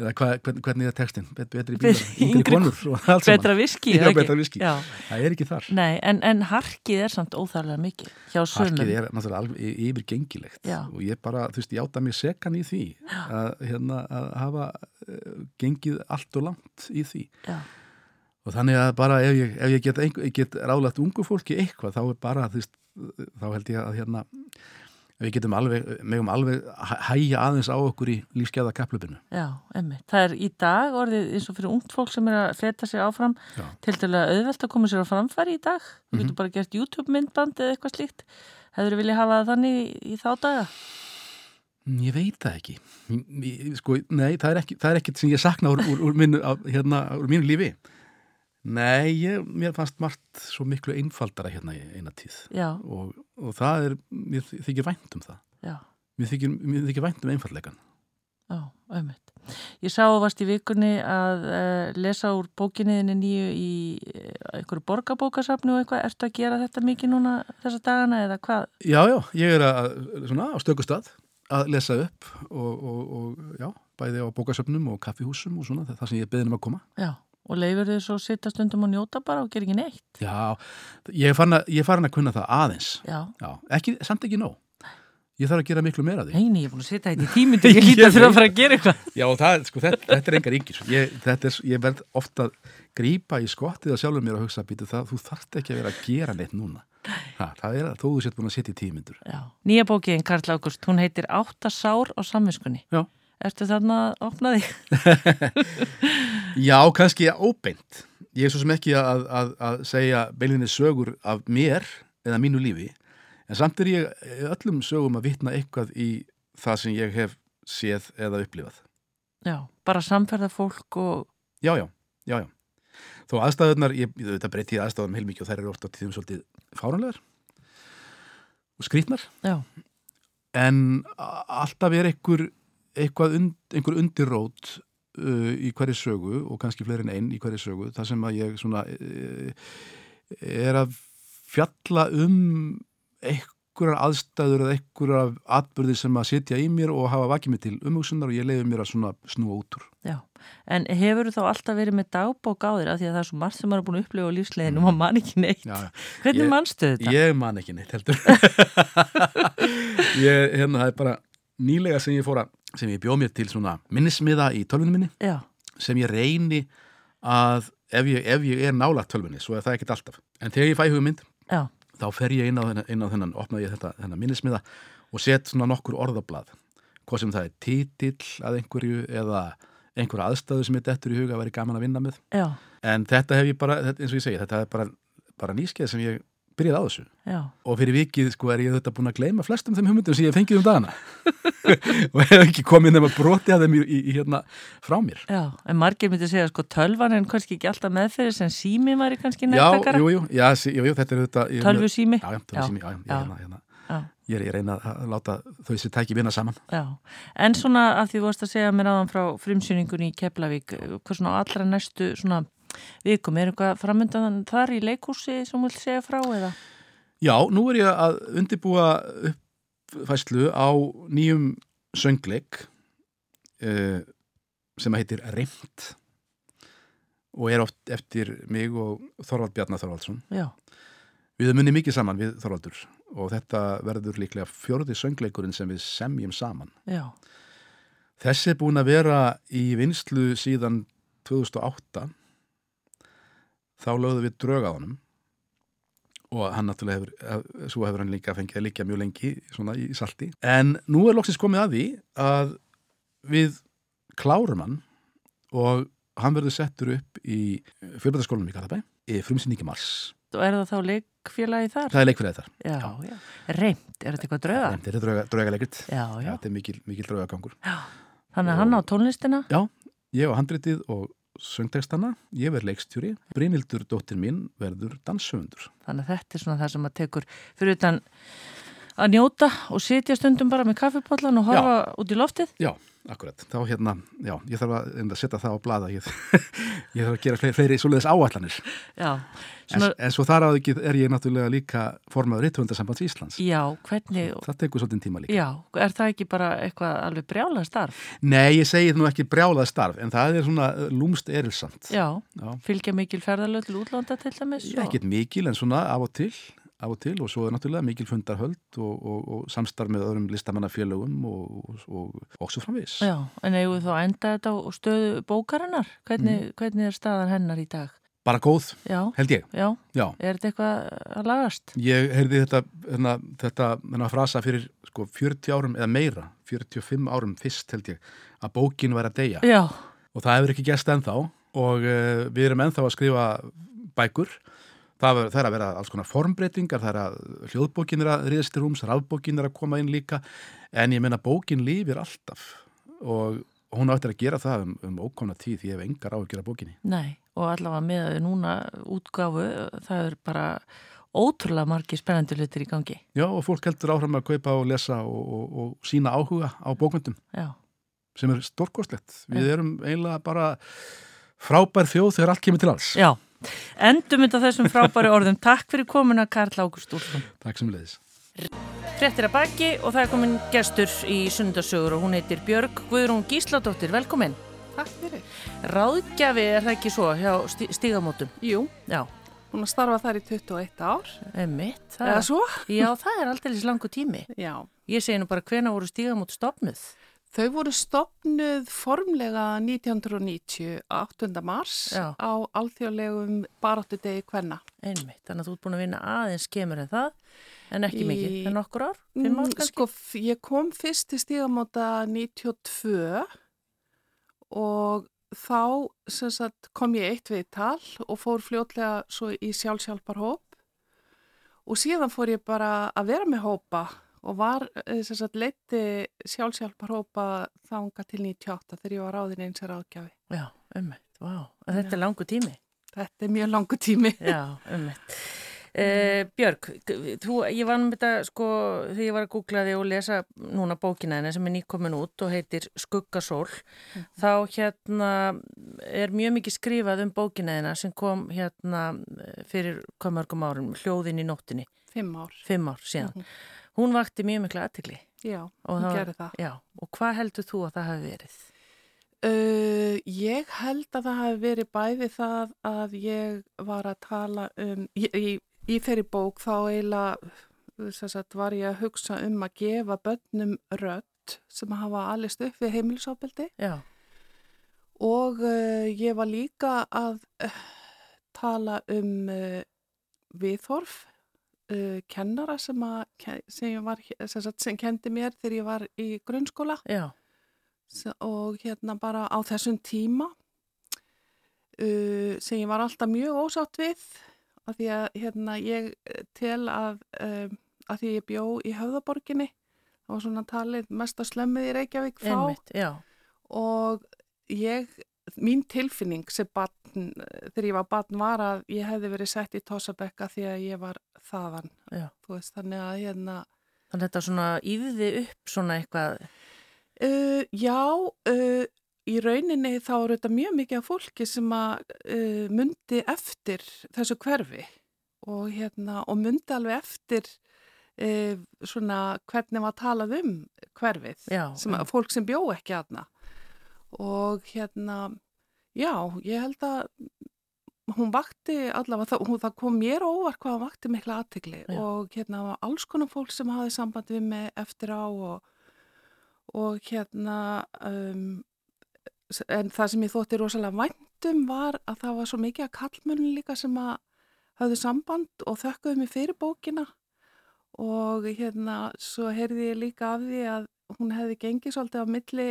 eða hva, hvern, hvernig er textin, Bet, betri bílar, Yngri konur og allt saman. Betra viski, Já, betra viski. Já. Það er ekki þar. Nei, en, en harkið er samt óþarlega mikið hjá sumum. Harkið er náttúrulega alveg yfirgengilegt Já. og ég bara, þú veist, játa mig sekan í því að, hérna, að hafa uh, gengið allt og langt í því Já, og þannig að bara ef ég, ef ég get, get ráðlagt ungu fólki eitthvað þá er bara, þú veist, þá held ég að hérna, við getum alveg, megum alveg hæ- hægja aðeins á okkur í lífskeða kaplöpinu. já, emmi. Það er í dag orðið eins og fyrir ungt fólk sem er að feta sig áfram Já. til dæla auðvelt að koma sér á framfæri í dag. Þú Mhm. getur bara gert YouTube-myndband eða eitthvað slíkt. Hefur vilja hafa það þannig í, í þá daga? Mm, Ég veit það ekki. Ég- Sko, nei, það er ekki, það er ekkit sem ég sakna úr, úr, úr, mínu, af, hérna, úr mínu lífi. Nei, ég, mér fannst margt svo miklu einfaldara hérna í eina tíð Já, og, og það er, mér þykir vænt um það. já, Mér þykir, mér þykir vænt um einfaldleikan. já, auðvitað. Ég sá að varst í vikunni að uh, lesa úr bókinniðinni nýju í uh, einhverju borgarbókasafni og eitthvað. Ertu að gera þetta mikið núna þessa dagana eða hvað? Já, já, ég er að, svona, á stökustad að lesa upp og, og, og já, bæði á bókasöfnum og kaffihúsum og svona, það sem ég beðin um að koma. Já, og leifur þið svo sitta stundum og njóta bara og gera ekki neitt. Já, ég er farin að, er farin að kunna það aðeins. Já, Já, ekki, samt ekki nóg. Ég þarf að gera miklu meira af því. neini, ég er búin að sitja þetta í tímyndu, ég (laughs) hlýta Ég fyrir að fara að gera eitthvað. Já, og það, sko, þetta, þetta er engar yngir. Ég, er, ég verð ofta að grípa í skottið að sjálfur mér og hugsa býtu það, þú þarft ekki að vera að gera neitt núna. Ha, það er að þó þú sett búin að setja í tímyndur. Já, nýja bókiðin Karl Ágúst, hún heitir Átta sár á samvinskunni. Já. Ertu þarna að opna þig? (laughs) Já, kannski óbeint. Ég er svo sem ekki að, að, að segja beilinni sögur af mér eða mínu lífi, en samt er ég öllum sögum að vitna eitthvað í það sem ég hef séð eða upplifað. Já, bara samferða fólk og, Já, já, já, já. Þó aðstæðunar, ég, þetta breyti aðstæðunum heilmikið og þær eru ofta tíðum svolítið fáranlegar og skrýtnar, já, en alltaf er einhver, und, einhver undirrót uh, í hverju sögu og kannski fleiri en einn í hverju sögu, það sem að ég svona uh, er að fjalla um einhverjar aðstæður eða einhverjar atbyrði sem að sitja í mér og hafa vakið mig til umhugsunar og ég leiði mér að svona snúa út úr. já. En hefur þú þá alltaf verið með dagbók á þér af því að það er svo margt sem maður er búin að upplifa á lífsleginu og maður man ekki neitt. Já. Hvernig manstu þetta? Ég man ekki neitt heldur (laughs) ég, hérna, það er bara nýlega sem ég fór að sem ég bjóð mér til svona minnismiða í tölvunum minni Já, sem ég reyni að ef ég, ef ég er nála tölvunni, svo er það ekkert alltaf. En þegar ég fæ hugmynd, já, þá fer ég inn á þennan, inn á þennan opna ég þetta, þennan minnismiða og set svona nokkur orðablað. Hvað sem það er titill að einhverju eða einhverju aðstæðu sem ég dettur í huga að veri gaman að vinna með. Já, en þetta hef ég bara, eins og ég segi, þetta er bara, bara nýskeið sem ég byrjaði á þessu já. og fyrir vikið sko er ég þetta búin að gleyma flestum þeim hugmyndum sem ég fengið um dagana (laughs) og hef ekki komið nema broti að þeim í, í, í hérna frá mér Já, en margir myndi segja sko tölvan en kannski ekki alltaf meðferðis en sími væri kannski Já, nefntakara. jú, jú, já, sí, jú, jú, þetta er þetta Tölvu sími. Já, já, tölvu sími, já, já, Já. hérna, hérna, Já, ég, er, ég reyna að láta þau sér tæki vinna saman já. En svona að því þú varst að segja mér aðan frá frimsýningunni í Keflavík, hvað svona allra næstu svona vikum, er eitthvað framöndan þar í leikhúsi sem þú vilt segja frá eða? Já, nú er ég að undibúa uppfæslu á nýjum söngleik uh, sem heitir Reimt og er oft eftir mig og Þorvald Bjarnar Þorvaldsson Já, Við höfum munið mikið saman við Þorvaldur og þetta verður líklega fjörði söngleikurinn sem við semjum saman. já, Þessi er búin að vera í vinslu síðan 2008. Þá lögðum við drög á honum og hann náttúrulega hefur, eh, svo hefur hann líka fengið að líka mjög lengi svona í salti. En nú er loksins komið að því að við klárum hann og hann verður settur upp í fjölbæðarskólanum í Garðabæ í frumsýningi mars. og er það þá leikfélagi þar? Það er leikfélagið þar. Já, já. Reymt, er þetta eitthvað drauga? Þetta er drauga, draugaleikrit. Já, já. Þetta er mikil, mikil draugagangur. Þannig að hann á tónlistina? Ég og handritið og söngtekstana, ég verð leikstjóri, Brynildur dóttir mín verður danssöfundur. Þannig að þetta er svona það sem að tekur fyrir utan að njóta og sitja stundum bara með kaffipollan og horfa já. út í loftið? Já, akkurat. Þá hérna, já, ég þarf að, að setja það á blada. Ég, (laughs) ég þarf að gera fleiri, fleiri svoleiðis áallanir. Já. Svona... En, en svo þar að ekki er ég náttúrulega líka formaður rittvöndasambands Íslands. Já, hvernig? Það tekur svolítið tíma líka. Já, er það ekki bara eitthvað alveg brjálað starf? Nei, ég segi nú ekki brjálað starf, en það er svona uh, lúmst erilsamt. Já, já. fylgja mikil ferðalöð til útlanda til dæmis? Já, ekkit mikil, en svona af og til af og til og svo er náttúrulega mikil fundarhöld og, og, og samstarf með öðrum listamannafélögum og, og svo framvis. Já, en eigum við þá enda þetta á stöðu bókarinnar? Hvernig, mm. hvernig er staðan hennar í dag? Bara góð, já, held ég. Já, já. er þetta eitthvað að lagast? Ég heyrði þetta, hérna, þetta, þetta frasa fyrir sko 40 árum eða meira, 45 árum fyrst held ég, að bókin væri að deyja. Já. Og það hefur ekki gæst ennþá og uh, við erum ennþá að skrifa bækur Það, það er að vera alls konar formbreytingar, það er að hljóðbókin er að riðast í rúms, rafbókin er að koma inn líka, en ég menna bókin lífir alltaf og hún áttir að gera það um, um ókomna tíð því ég hef engar á að gera bókinni. Nei, og allavega með núna útgáfu, það er bara ótrúlega margi spennandi hlutir í gangi. Já, og fólk heldur áhrifum að kaupa og lesa og, og, og sína áhuga á bókmyndum, Já. sem er stórkostlegt. Við Já. erum eiginlega bara frábær þjóð þegar allt kemur til alls. Já. Endum þetta þessum frábæri orðum. Takk fyrir komuna Karl Ágúst Úlfum. Takk sem leiðis. Frettir að baki og það er komin gestur í sundarsögur og hún heitir Björg Guðrún Gísladóttir. Velkomin. Takk fyrir. Ráðgjafi er það ekki svo hjá stígamótum? Jú. Já. Hún har starfað þar í 21 ár. Emmitt. Eða svo? Já, það er alltaf langu tími. Já. Ég segi nú bara hvena voru stígamót stopnuð? Þau voru stopnuð formlega 1990, 8. mars Já. á alþjóðlegum baráttu degi hvenna. Einmitt, þannig að þú ert búin að vinna aðeins kemur en það, en ekki Í... mikið, en okkur ár, fimm ár mm, kannski? Sko, ég kom fyrst til stígamóta 92 og þá sagt, kom ég eitt við tal og fór fljótlega svo í sjálfsjálfar-hóp og síðan fór ég bara að vera með hópa og var eh, leiti sjálfsjálfarhópa þanga til 98 þegar ég var áðin eins er ágjafi. Já, ummitt, vá. En þetta Já. er langu tími? Þetta er mjög langu tími. (laughs) Já, ummitt. Uh, Björg, þú, ég var með þetta sko þegar ég var að googla þig og lesa núna bókina henni sem er nýkomin út og heitir Skuggasól mm. þá hérna er mjög mikið skrifað um bókina henni sem kom hérna fyrir komörgum árum, hljóðin í nóttinni Fimm ár Fimm ár síðan mm -hmm. Hún vakti mjög miklu aðtikli. Já, hún gerði það. Já, og hvað heldur þú að það hafi verið? Uh, ég held að það hafi verið bæði það að ég var að tala um, í, í, í þeirri bók þá eiginlega var ég að hugsa um að gefa börnum rött sem hafa allist upp við heimilsópildi. Já. Og uh, ég var líka að uh, tala um viðhorf uh, kennara sem, að, sem, var, sem, sem kendi mér þegar ég var í grunnskóla. Já. og hérna bara á þessum tíma uh, sem ég var alltaf mjög ósátt við af því að hérna ég tel að um, að því ég bjó í höfðaborginni það var svona talið mest að slemmið í Reykjavík þá. Einmitt, og ég mín tilfinning sem batn, þegar ég var batn var að ég hefði verið sett í Tossabekka því að ég var þaðan. Veist, þannig að hérna Þannig að þetta svona íðiði upp svona eitthvað? Uh, Já uh, í rauninni þá eru þetta mjög mikið af fólki sem að uh, myndi eftir þessu hverfi og hérna og myndi alveg eftir svona hvernig maður talað um hverfið sem, fólk sem bjó ekki aðna og hérna, já, ég held að hún vakti allavega, það, hún, það kom mér óvart hvað hún vakti mikla aðtegli og hérna alls konar fólk sem hafði samband við mig eftir á og, og hérna um, en það sem ég þótti rosalega væntum var að það var svo mikið að kallmönun líka sem að hafði samband og þökkuði mig fyrir bókina. Og hérna svo heyrði ég líka af því að hún hefði gengið svolítið á milli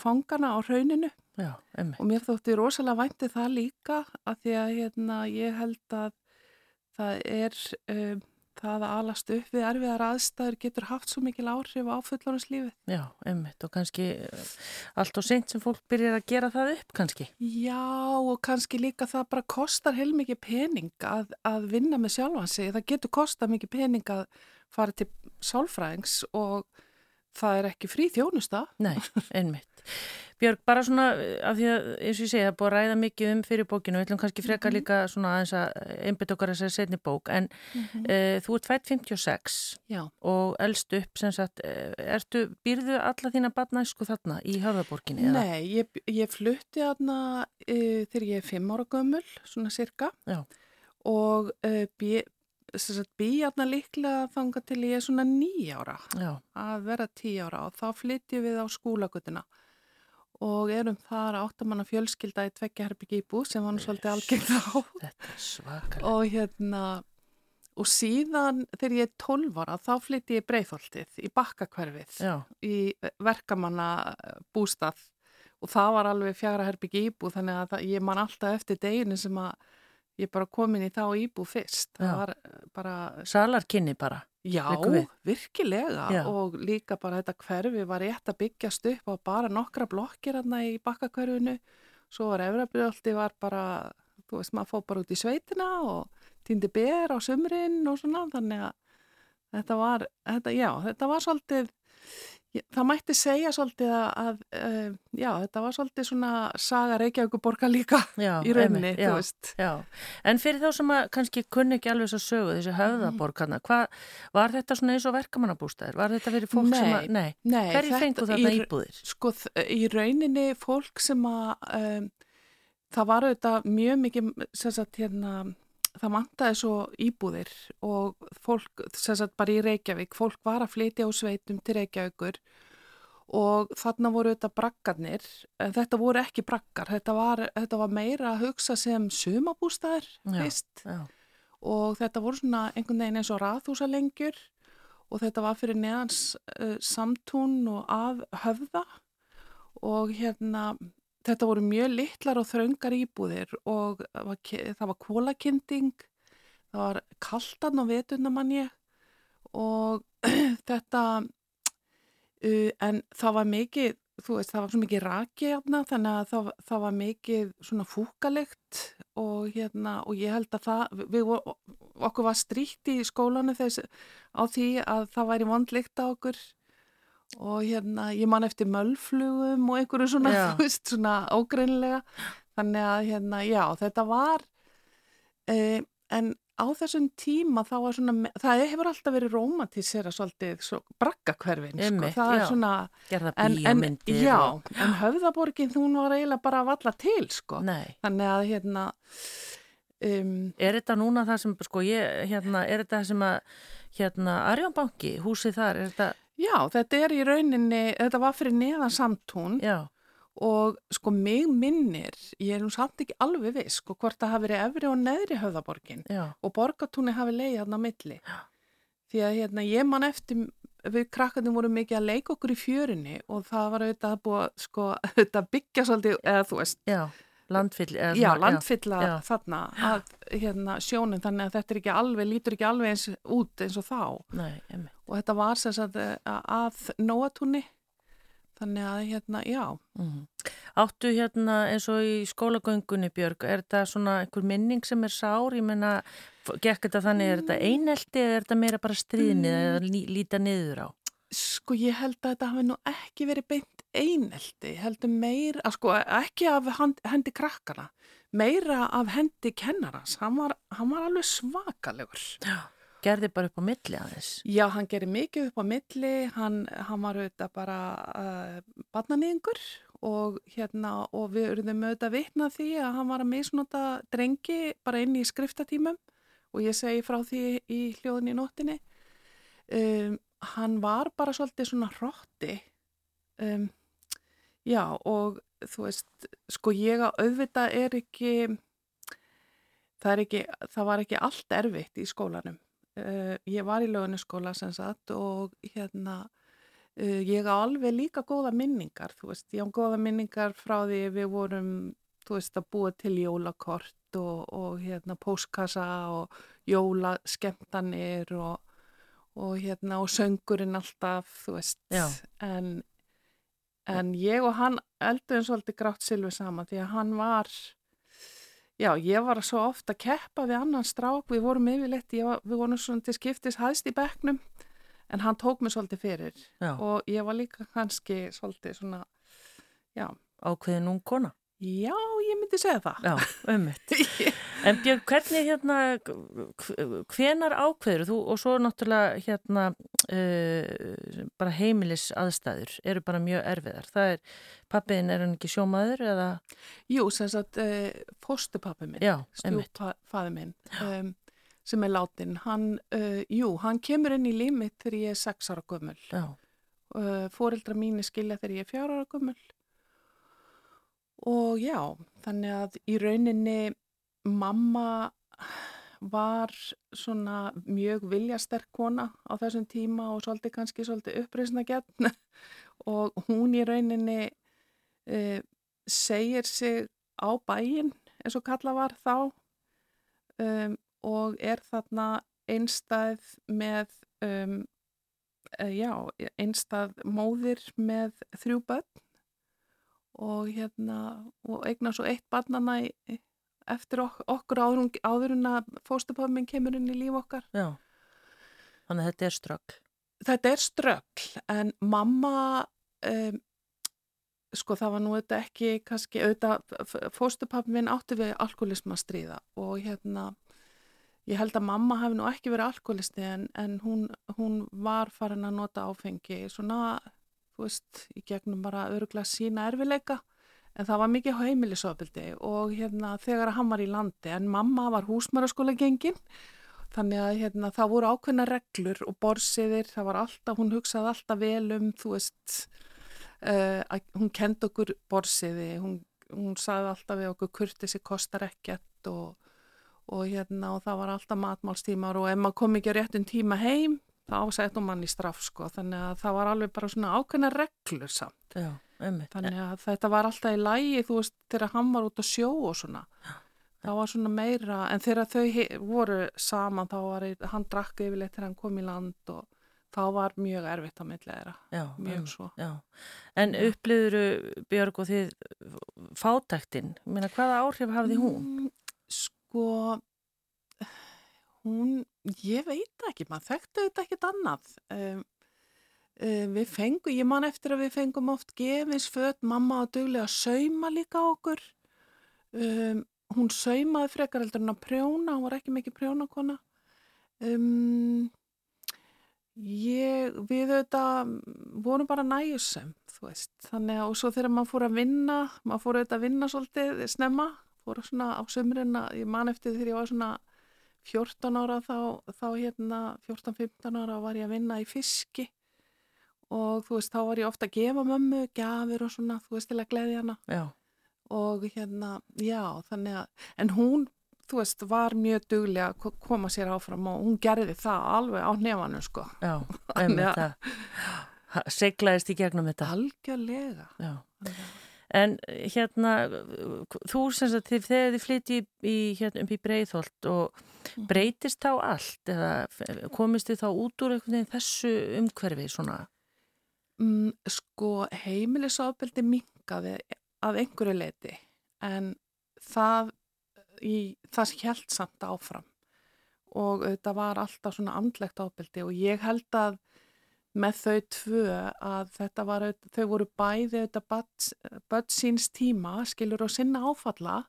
fangana á rauninu Já, og mér þótti rosalega væntið það líka að því að hérna, ég held að það er um, það að alast upp við erfiðar aðstæður getur haft svo mikil áhrif á fullónuslífið. Já, einmitt og kannski uh, allt og seint sem fólk byrjar að gera það upp kannski. Já og kannski líka það bara kostar heilmikið pening að, að vinna með sjálfansi. Það getur kostar mikið pening að fara til sálfræðings og það er ekki frí þjónusta. Nei, einmitt. Björg, bara svona af því að, eins og ég segja, það er búið að ræða mikið um fyrir bókinu, við ætlum kannski freka mm -hmm. líka svona aðeins að einbit okkar að segja setni bók, en mm -hmm. uh, þú ert fætt 56 Já. og eldst upp, sem sagt, ertu, býrðu alla þína badnæsku þarna í Hörðaborginni? Nei, ég, ég flutti þarna uh, þegar ég er 5 ára gömul, svona cirka, Já. og uh, bý, býjarna líklega þanga til ég er svona nýjára að vera tíjára og þá flytti við á skólagutuna og erum þar áttamanna fjölskylda í tveggja herbyggi íbú sem var nú svolítið algengt á. Og hérna og síðan þegar ég er 12 ára þá flytti ég breyðholtið í bakkakverfið í verkamanna bústað og það var alveg fjara herbyggi íbú þannig að það, ég man alltaf eftir deginu sem að ég bara komin í þá íbú fyrst. Það Já. var bara Salarkynni bara Já, virkilega Já. og líka bara þetta hverfi var rétt að byggjast upp á bara nokkra blokkir hérna í bakkakverfinu svo var Efrabrjóldi var bara þú veist maður fóð bara út í sveitina og týndi ber á sumrin og svona þannig að þetta var, þetta, já, þetta var svolítið Það mætti segja svolítið að, að uh, já, þetta var svolítið svona saga Reykjavíkuborga líka já, í rauninni, einmitt, já, þú veist. Já, en fyrir þá sem að kannski kunni ekki alveg svo sögu þessi höfðaborgarna, hvað var þetta svona eins og verkamannabústæðir? Var þetta fyrir fólk nei, sem að, nei, nei hverju fengu þarna íbúðir? Sko, í rauninni fólk sem að, um, það var auðvitað mjög mikið, sem sagt, hérna, það mantaði svo íbúðir og fólk, sem sagt bara í Reykjavík, fólk var að flytja á sveitum til Reykjavíkur og þarna voru þetta braggarnir, en þetta voru ekki braggar, þetta var, þetta var meira að hugsa sem sumabústæðir fyrst. og þetta voru svona einhvern veginn eins og raðhúsalengjur og þetta var fyrir neðans uh, samtún og að höfða. Og hérna Þetta voru mjög litlar og þraungar íbúðir og það var kólakinding, það var kaldan og vetunamann ég og (clears throat) þetta, en það var mikið, þú veist, það var svo mikið raki hérna þannig að það, það var mikið svona fúkalegt og hérna og ég held að það, við, okkur var stríkt í skólanu þess á því að það væri vondlikt á okkur og hérna ég man eftir mölflugum og einhverju svona, (laughs) þú veist, svona ógreinlega þannig að hérna, já, þetta var eh, en á þessum tíma þá var svona það hefur alltaf verið romantísera svolítið svo braggakverfin, sko, það er já. svona Gerða bíómyndir já, og... en höfðaborgin hún var eiginlega bara valla til, sko Nei. þannig að hérna um, Er þetta núna það sem, sko, ég, hérna, er þetta það sem að hérna, Arjónbanki, húsið þar, er þetta Já, þetta er í rauninni, þetta var fyrir neðan samtún Já. og sko mig minnir, ég er nú samt ekki alveg viss, sko hvort það hafi verið efri og neðri höfðaborgin Já. og borgatúni hafi leiði hérna á milli. Já. Því að hérna ég man eftir, við krakkarnir vorum mikið að leika okkur í fjörinni og það var auðvitað að búa, sko, (laughs) auðvitað byggja svolítið, eða þú veist. Já. Landfyll, eða, já, landfylla já. þarna að hérna, sjónin þannig að þetta er ekki alveg, lítur ekki alveg eins út eins og þá Nei, og þetta var sem sagt að nóatúni. Þannig að hérna, já. Mm -hmm. Áttu hérna eins og í skólagöngunni Björg, er þetta svona einhver minning sem er sár, ég menna gekk þetta þannig, er þetta einelti eða er þetta meira bara stríðni mm. eða lí, líta niður á? Sko ég held að þetta hafi nú ekki verið beint einelti, heldur meir að sko ekki af hendi krakkana meira af hendi kennarans. Hann var, hann var alveg svakalegur. Já, gerði bara upp á milli aðeins? Já, hann gerði mikið upp á milli. Hann, hann var auðvitað bara uh, barnanýðingur og hérna og við erum auðvitað vitna því að hann var að misnota drengi bara inn í skriftatímum og ég segi frá því í hljóðin í nóttinni. Um, hann var bara svolítið svona hrótti um, já og þú veist sko ég að auðvita er ekki það er ekki það var ekki allt erfitt í skólanum uh, ég var í lögunaskóla sem sagt og hérna uh, ég á alveg líka góða minningar þú veist. Ég á góða minningar frá því við vorum þú veist að búa til jólakort og, og hérna póskassa og jólaskemtanir og, og hérna og söngurinn alltaf, þú veist. Já. en, en ég og hann elduðum svolítið grátt silfi sama því að hann var Já, ég var svo ofta að keppa við annan strák, við vorum yfirleitt, var, við vorum svona til skiptis hæðst í bekknum, en hann tók mig svolítið fyrir Já. og ég var líka kannski svolítið svona, já, ákveðin ung kona. já, ég myndi segja það. Já, ummitt. (laughs) (laughs) En Björn, hvernig hérna, hvenar ákveður þú og svo náttúrulega hérna uh, bara heimilis aðstæður eru bara mjög erfiðar. Það er, pappiðin er hann ekki sjómaður eða? Jú, sem sagt, uh, fóstupappi minn, stjúpfæði minn, um, sem er látin, hann, uh, jú, hann kemur inn í límit þegar ég er sex ára gömul. Já, Uh, Fóreldra mínu skilja þegar ég er fjár ára gömul. Og já, þannig að í rauninni mamma var svona mjög viljasterk kona á þessum tíma og svolítið kannski svolítið uppreysna gætn (laughs) og hún í rauninni uh, segir sig á bæinn eins og kalla var þá. Um, og er þarna einstæð með, um, uh, já, einstæð móðir með þrjú börn. Og hérna, og eignar svo eitt barnana í, eftir ok okkur áður, en að fóstupöfminn kemur inn í líf okkar. já. Þannig að þetta er ströggl. Þetta er ströggl, en mamma, um, sko það var nú þetta ekki, kannski, auðvitað, fóstupappi minn átti við alkoholism að stríða og hérna, ég held að mamma hefði nú ekki verið alkoholisti en, en hún, hún var farin að nota áfengi svona, þú veist, í gegnum bara öruglega sína erfileika en það var mikið heimilisofbildi og hérna þegar hann var í landi en mamma var húsmaraskóla gengin Þannig að hérna, það voru ákveðna reglur og borsiðir, það var alltaf, hún hugsaði alltaf vel um, þú veist, uh, hún kendi okkur borsiði, hún, hún sagði alltaf við okkur kurtisi kostar ekkert og, og hérna og það var alltaf matmálstímar og ef maður kom ekki á réttum tíma heim, þá settum mann í straff sko, þannig að það var alveg bara svona ákveðna reglur samt. Já. Þannig að þetta var alltaf í lægi, þú veist, þegar hann var út að sjó og svona. Það var svona meira, en þegar þau voru saman, þá var, hann drakk yfirleitt þegar hann kom í land og þá var mjög erfitt á milli þeirra, Já, mjög einmitt, svo. Já, en upplýðuru Björg og þið fátæktin, Meina, hvaða áhrif hafði hún? Mm, Sko, hún, ég veit ekki, maður þekktu þetta ekkit annað. Um, um, við fengum, ég man eftir að við fengum oft gefins föt, mamma og duglega að sauma líka á okkur. Um, hún saumaði frekar heldur en að prjóna, hún var ekki mikið prjónakona. Ég, við auðvitað vorum bara næjusum, þú veist. Þannig að, og svo þegar maður fór að vinna, maður fór auðvitað að vinna svolítið snemma, fór svona á sömurinn að ég man eftir þegar ég var svona 14 ára þá, þá hérna 14-15 ára var ég að vinna í fiski og þú veist þá var ég ofta að gefa mömmu gafir og svona þú veist til að gleðja hana Já, og hérna já þannig að en hún þú veist var mjög duglega að ko- koma sér áfram og hún gerði það alveg á nefanum sko já, (laughs) að- það. Seglaðist í gegnum þetta. algjörlega Já. En hérna, þú sem sagt, þegar þið flytti hérna, upp í Breiðholt og Mhm. breytist þá allt eða komist þið þá út úr einhvern veginn þessu umhverfi svona? Mm, sko, heimilisofbeldi minkaði að einhverju leiti en það, í, það held samt áfram og þetta var alltaf svona andlegt ofbeldi og ég held að með þau tvö að þetta var, þau voru bæði auðvitað börn síns tíma, skilur og sinna áfalla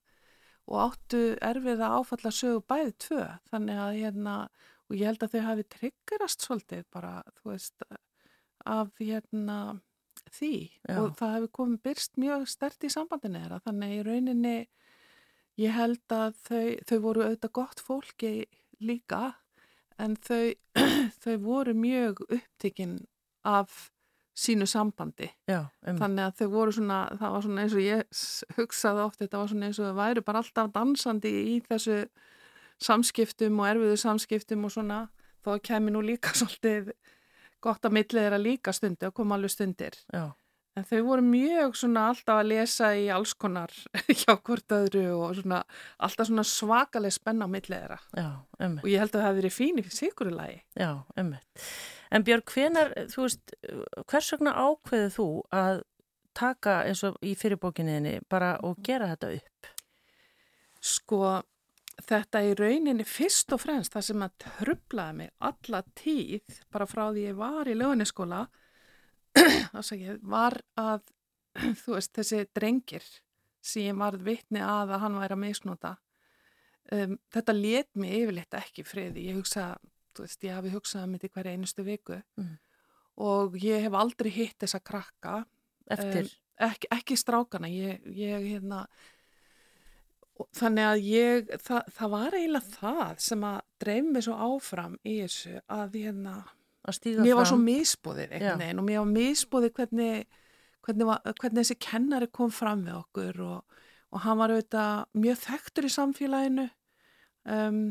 og áttu erfiða áfalla sögu bæði tvö. Þannig að hérna, og ég held að þau hafi tryggerast svolítið bara, þú veist, af hérna því. Já. og það hefur komið byrst mjög stert í sambandinu þeirra. Þannig í rauninni ég held að þau, þau voru auðvitað gott fólki líka en þau, (clears throat) þau voru mjög upptikinn af sínu sambandi. Já, um, þannig að þau voru svona, það var svona eins og ég hugsaði oft, þetta var svona eins og þau væru bara alltaf dansandi í þessu samskiptum og erfiðu samskiptum og svona, þó kemi nú líka (laughs) svolítið gott að millið þeirra líka stundi og koma alveg stundir. Já, En þau voru mjög svona alltaf að lesa í alls konar (laughs) hjá hvort öðru og svona alltaf svona svakaleg spenna á millið þeirra. Já, ummitt. Og ég held að það hefði verið fín í sigurulagi. Já, ummitt. En Björg, hvenar, þú veist, hvers vegna ákveðið þú að taka eins og í fyrirbókinniðinni bara og gera þetta upp? Sko, þetta í rauninni fyrst og fremst það sem að trublaði mig alla tíð bara frá því ég var í löguniskóla var að (clears throat) þú veist þessi drengir sem ég varð vitni að að hann væri að misnóta um, þetta let mér yfirleitt ekki friði ég hugsa, þú veist, ég hafi hugsað mitt í hverja einustu viku mm. og ég hef aldrei hitt þessa krakka eftir? Um, ekki, ekki strákana ég, ég hérna þannig að ég það, það var eiginlega það sem að dreif mig svo áfram í þessu að hérna að stíga fram. Mér var svo einhvern veginn og mér var misbúðið hvernig, hvernig, var, hvernig þessi kennari kom fram við okkur og, og hann var auðvitað mjög þekktur í samfélaginu. Um,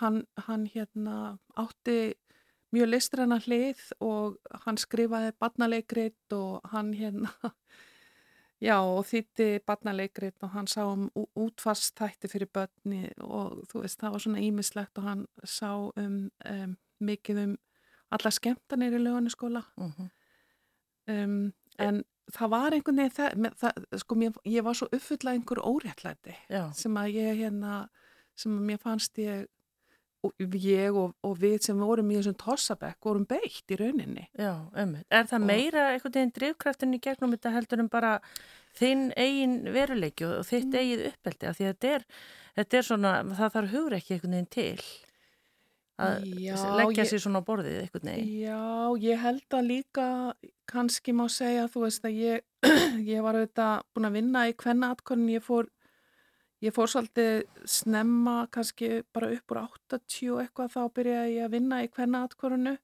hann, hann hérna átti mjög listræna hlið og hann skrifaði barnaleikrit og hann hérna (laughs) já og þýtti barnaleikrit og hann sá um útfastætti fyrir börni og þú veist það var svona ímislegt og hann sá um, um mikið um alla skemmtanir í löguniskóla uh mhm. -huh. um, en það var einhvern veginn það, það sko mér, ég var svo uppfullað einhver óréttlæti Já. sem að ég hérna sem að mér fannst ég og, ég og, og við sem vorum í þessum tossabekk vorum beitt í rauninni Já, ömmið. Er það og, meira einhvern veginn drivkraftin í gegnum þetta heldur en bara þinn eigin veruleiki og þitt mm. eigið uppeldi af því að þetta er, þetta er svona, það þarf hugur ekki einhvern veginn til að já, leggja sér svona á borðið eitthvað neginn. Já, ég held að líka kannski má segja þú veist að ég, (clears throat) ég var auðvitað búin að vinna í kvennaatkonin ég fór, ég fór svolítið snemma kannski bara upp úr 80 eitthvað þá byrjaði ég að vinna í kvennaatkoninu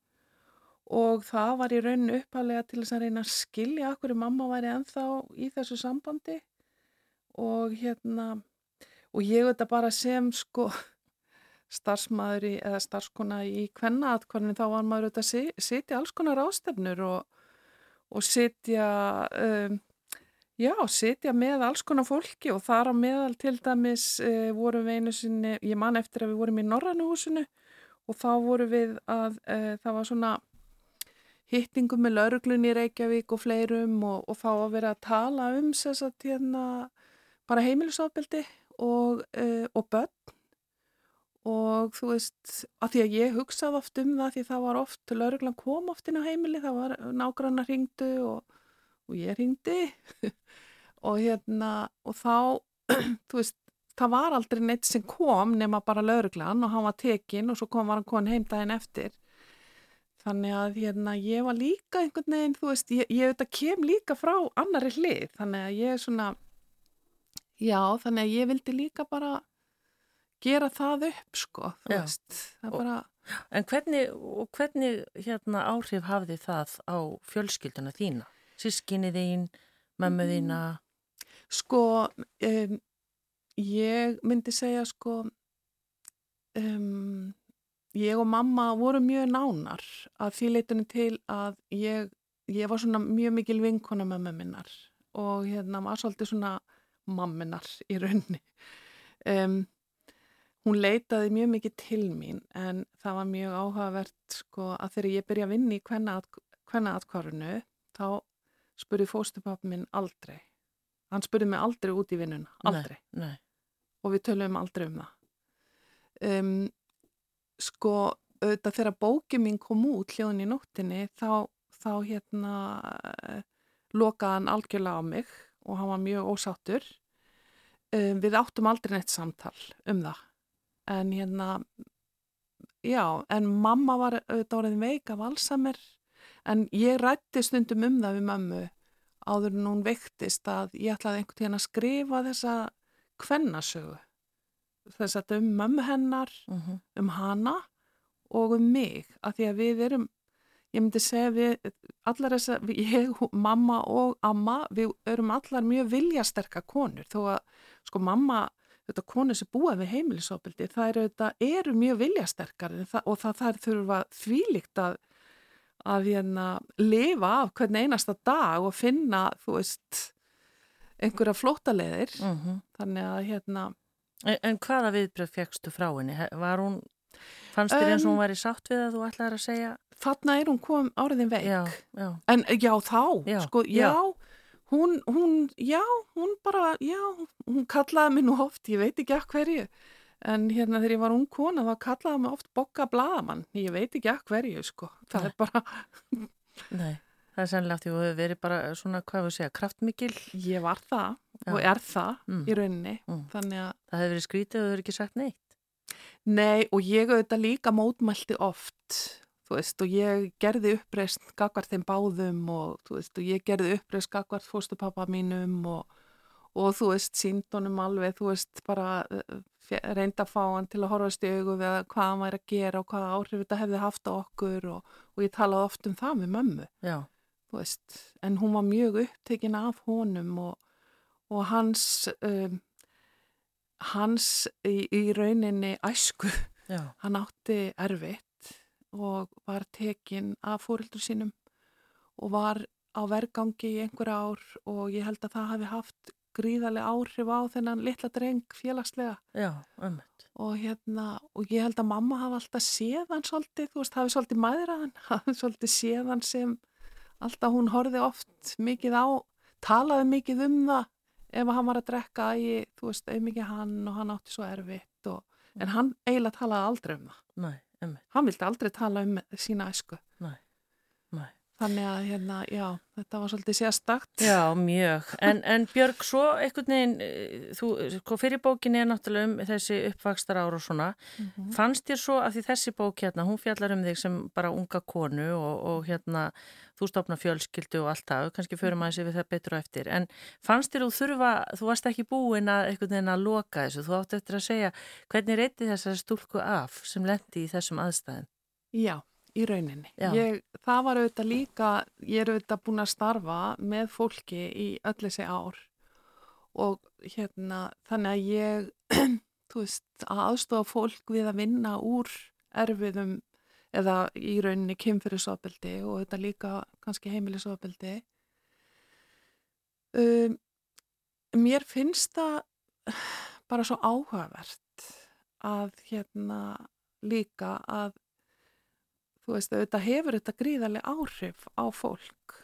og það var í rauninu uppalega til þess að reyna að skilja okkur mamma væri enþá í þessu sambandi. Og hérna og ég auðvitað bara sem sko starfsmaður í, eða starfskona í kvennaatkvarðinu þá var maður auðvitað að sitja alls konar ástefnur og, og sitja um, já, sitja með alls konar fólki og þar á meðal til dæmis uh, vorum við einu sinni, ég man eftir að við vorum í Norrannuhúsinu og þá vorum við að uh, það var svona hittingum með lauruglun í Reykjavík og fleirum og, og þá að vera að tala um að hérna bara heimilisofbildi og, uh, og börn og þú veist, að því að ég hugsaði oft um það því það var oft, lauruglan kom oft inn á heimili, það var nágrannar ringdu og, og ég ringdi (laughs) og hérna og þá, (clears throat) þú veist það var aldrei neitt sem kom nema bara lauruglan og hann var tekinn og svo kom var hann kon heimdægin eftir. Þannig að hérna ég var líka einhvern veginn, þú veist, ég, ég veit að kem líka frá annari hlið, þannig að ég er svona já, þannig að ég vildi líka bara gera það upp sko bara... En hvernig, hvernig hérna, áhrif hafði það á fjölskylduna þína? Sískinni þín, mömmu þína? Sko, um, ég myndi segja sko, um, ég og mamma voru mjög nánar að því leytunum til að ég, ég var svona mjög mikil vinkona með mömminnar og hérna var svolítið svona mamminar í raunni. Um, Hún leitaði mjög mikið til mín en það var mjög áhugavert sko að þegar ég byrja að vinna í hvenna atkvarunu þá spurði fóstupappi minn aldrei. Hann spurði mig aldrei út í vinnuna, aldrei. Nei, nei. Og við töluðum aldrei um það. Um, sko auðvitað þegar bóki mín kom út hljóðin í nóttinni þá, þá hérna lokaði hann algjörlega á mig og hann var mjög ósáttur. Um, við áttum aldrei neitt samtal um það en hérna já, en mamma var auðvitað orðin veik af Alzheimer en ég rætti stundum um það við mammu áður en hún veiktist að ég ætlaði einhvern tíðan að skrifa þessa kvennasögu þess að um mammu hennar uh mhm. -huh. um hana og um mig að því að við erum ég myndi segja við allar þess að ég, mamma og amma við erum allar mjög viljasterka konur þó að sko mamma þetta konur sem búa við heimilisofbildi það eru, eru mjög viljasterkar það, og það, það þurfa þvílikt að, að hérna lifa af hvern einasta dag og finna, þú veist, einhverja flótaleðir. Mm Þannig að hérna, en, en hvaða viðbröð fegstu frá henni? He- Var hún, fannst þér eins og Um, hún væri sátt við að þú ætlaðir að segja? þarna er hún kom áriðin veik. Já, já, En já, þá, Já, sko, já. Hún, hún, já, hún bara, já, hún kallaði mig nú oft, ég veit ekki að hverju, en hérna þegar ég var ung kona þá kallaði mig oft bokka blaðamann, ég veit ekki að hverju, sko, það Nei. er bara, (laughs) nei. Það er sannlega því að þú hefur verið bara svona, hvað við segja, kraftmikil. ég var það og Já. er það Mm. í rauninni, Mm. þannig að, Það hefur verið skrítið og þú hefur ekki sagt neitt. nei, og ég auðvitað líka mótmælti oft, þú veist, og ég gerði uppreist gagvart þeim báðum og, þú veist, og ég gerði uppreist gagvart fóstupappa mínum og, og þú veist, síndunum alveg, þú veist, bara uh, fe- reynda að fá hann til að horfast í augu við að hvað hann væri að gera og hvaða áhrif þetta hefði haft á okkur og, og ég talaði oft um það með mömmu, Já, þú veist, en hún var mjög upptekin af honum og, og hans, um, hans í, í rauninni æsku, já, hann átti erfitt og var tekin af fóreldur sínum og var á vergangi í einhver ár og ég held að það hafi haft gríðarlega áhrif á þennan litla dreng félagslega. Já, og hérna, og ég held að mamma hafi alltaf séð hann svolítið, þú veist, hafi svolítið mæðra hann, (laughs) hafi svolítið séð hann sem alltaf hún horfið oft mikið á, talaði mikið um það ef hann var að drekka í, þú veist, auðmikið hann og hann átti svo erfitt og, en hann eiginlega talaði aldrei um það. Nei, ömmut, hann vildi aldrei tala um sína æsku nei. Þannig að hérna, já, þetta var svolítið sérstakt Já, mjög. En, en Björg, svo einhvern veginn, eh, þú, sko, fyrir bókin er náttúrulega um þessi uppvakstar ár og svona. Mhm. Fannst þér svo að því þessi bók hérna, hún fjallar um þig sem bara unga konu og, og hérna, þú stopna fjölskyldu og allt það, kannski förum aðeins yfir það betur og eftir. En fannst þér þú þurfa, þú varst ekki búin að einhvern veginn að loka þessu, þú átti eftir að segja hvernig reyti þessari stúlku af sem lendi í þessum aðstæðum? já, í rauninni. Ég, það var auðvitað líka ég er auðvitað búin að starfa með fólki í öll þessi ár. Og hérna þannig að ég (clears throat) þú veist, að aðstofa fólk við að vinna úr erfiðum eða í rauninni kynfyrirsofbeldi og þetta líka kannski heimilisofbeldi. Um, mér finnst það bara svo áhugavert að hérna líka að þú veist, auðvitað hefur þetta gríðarlega áhrif á fólk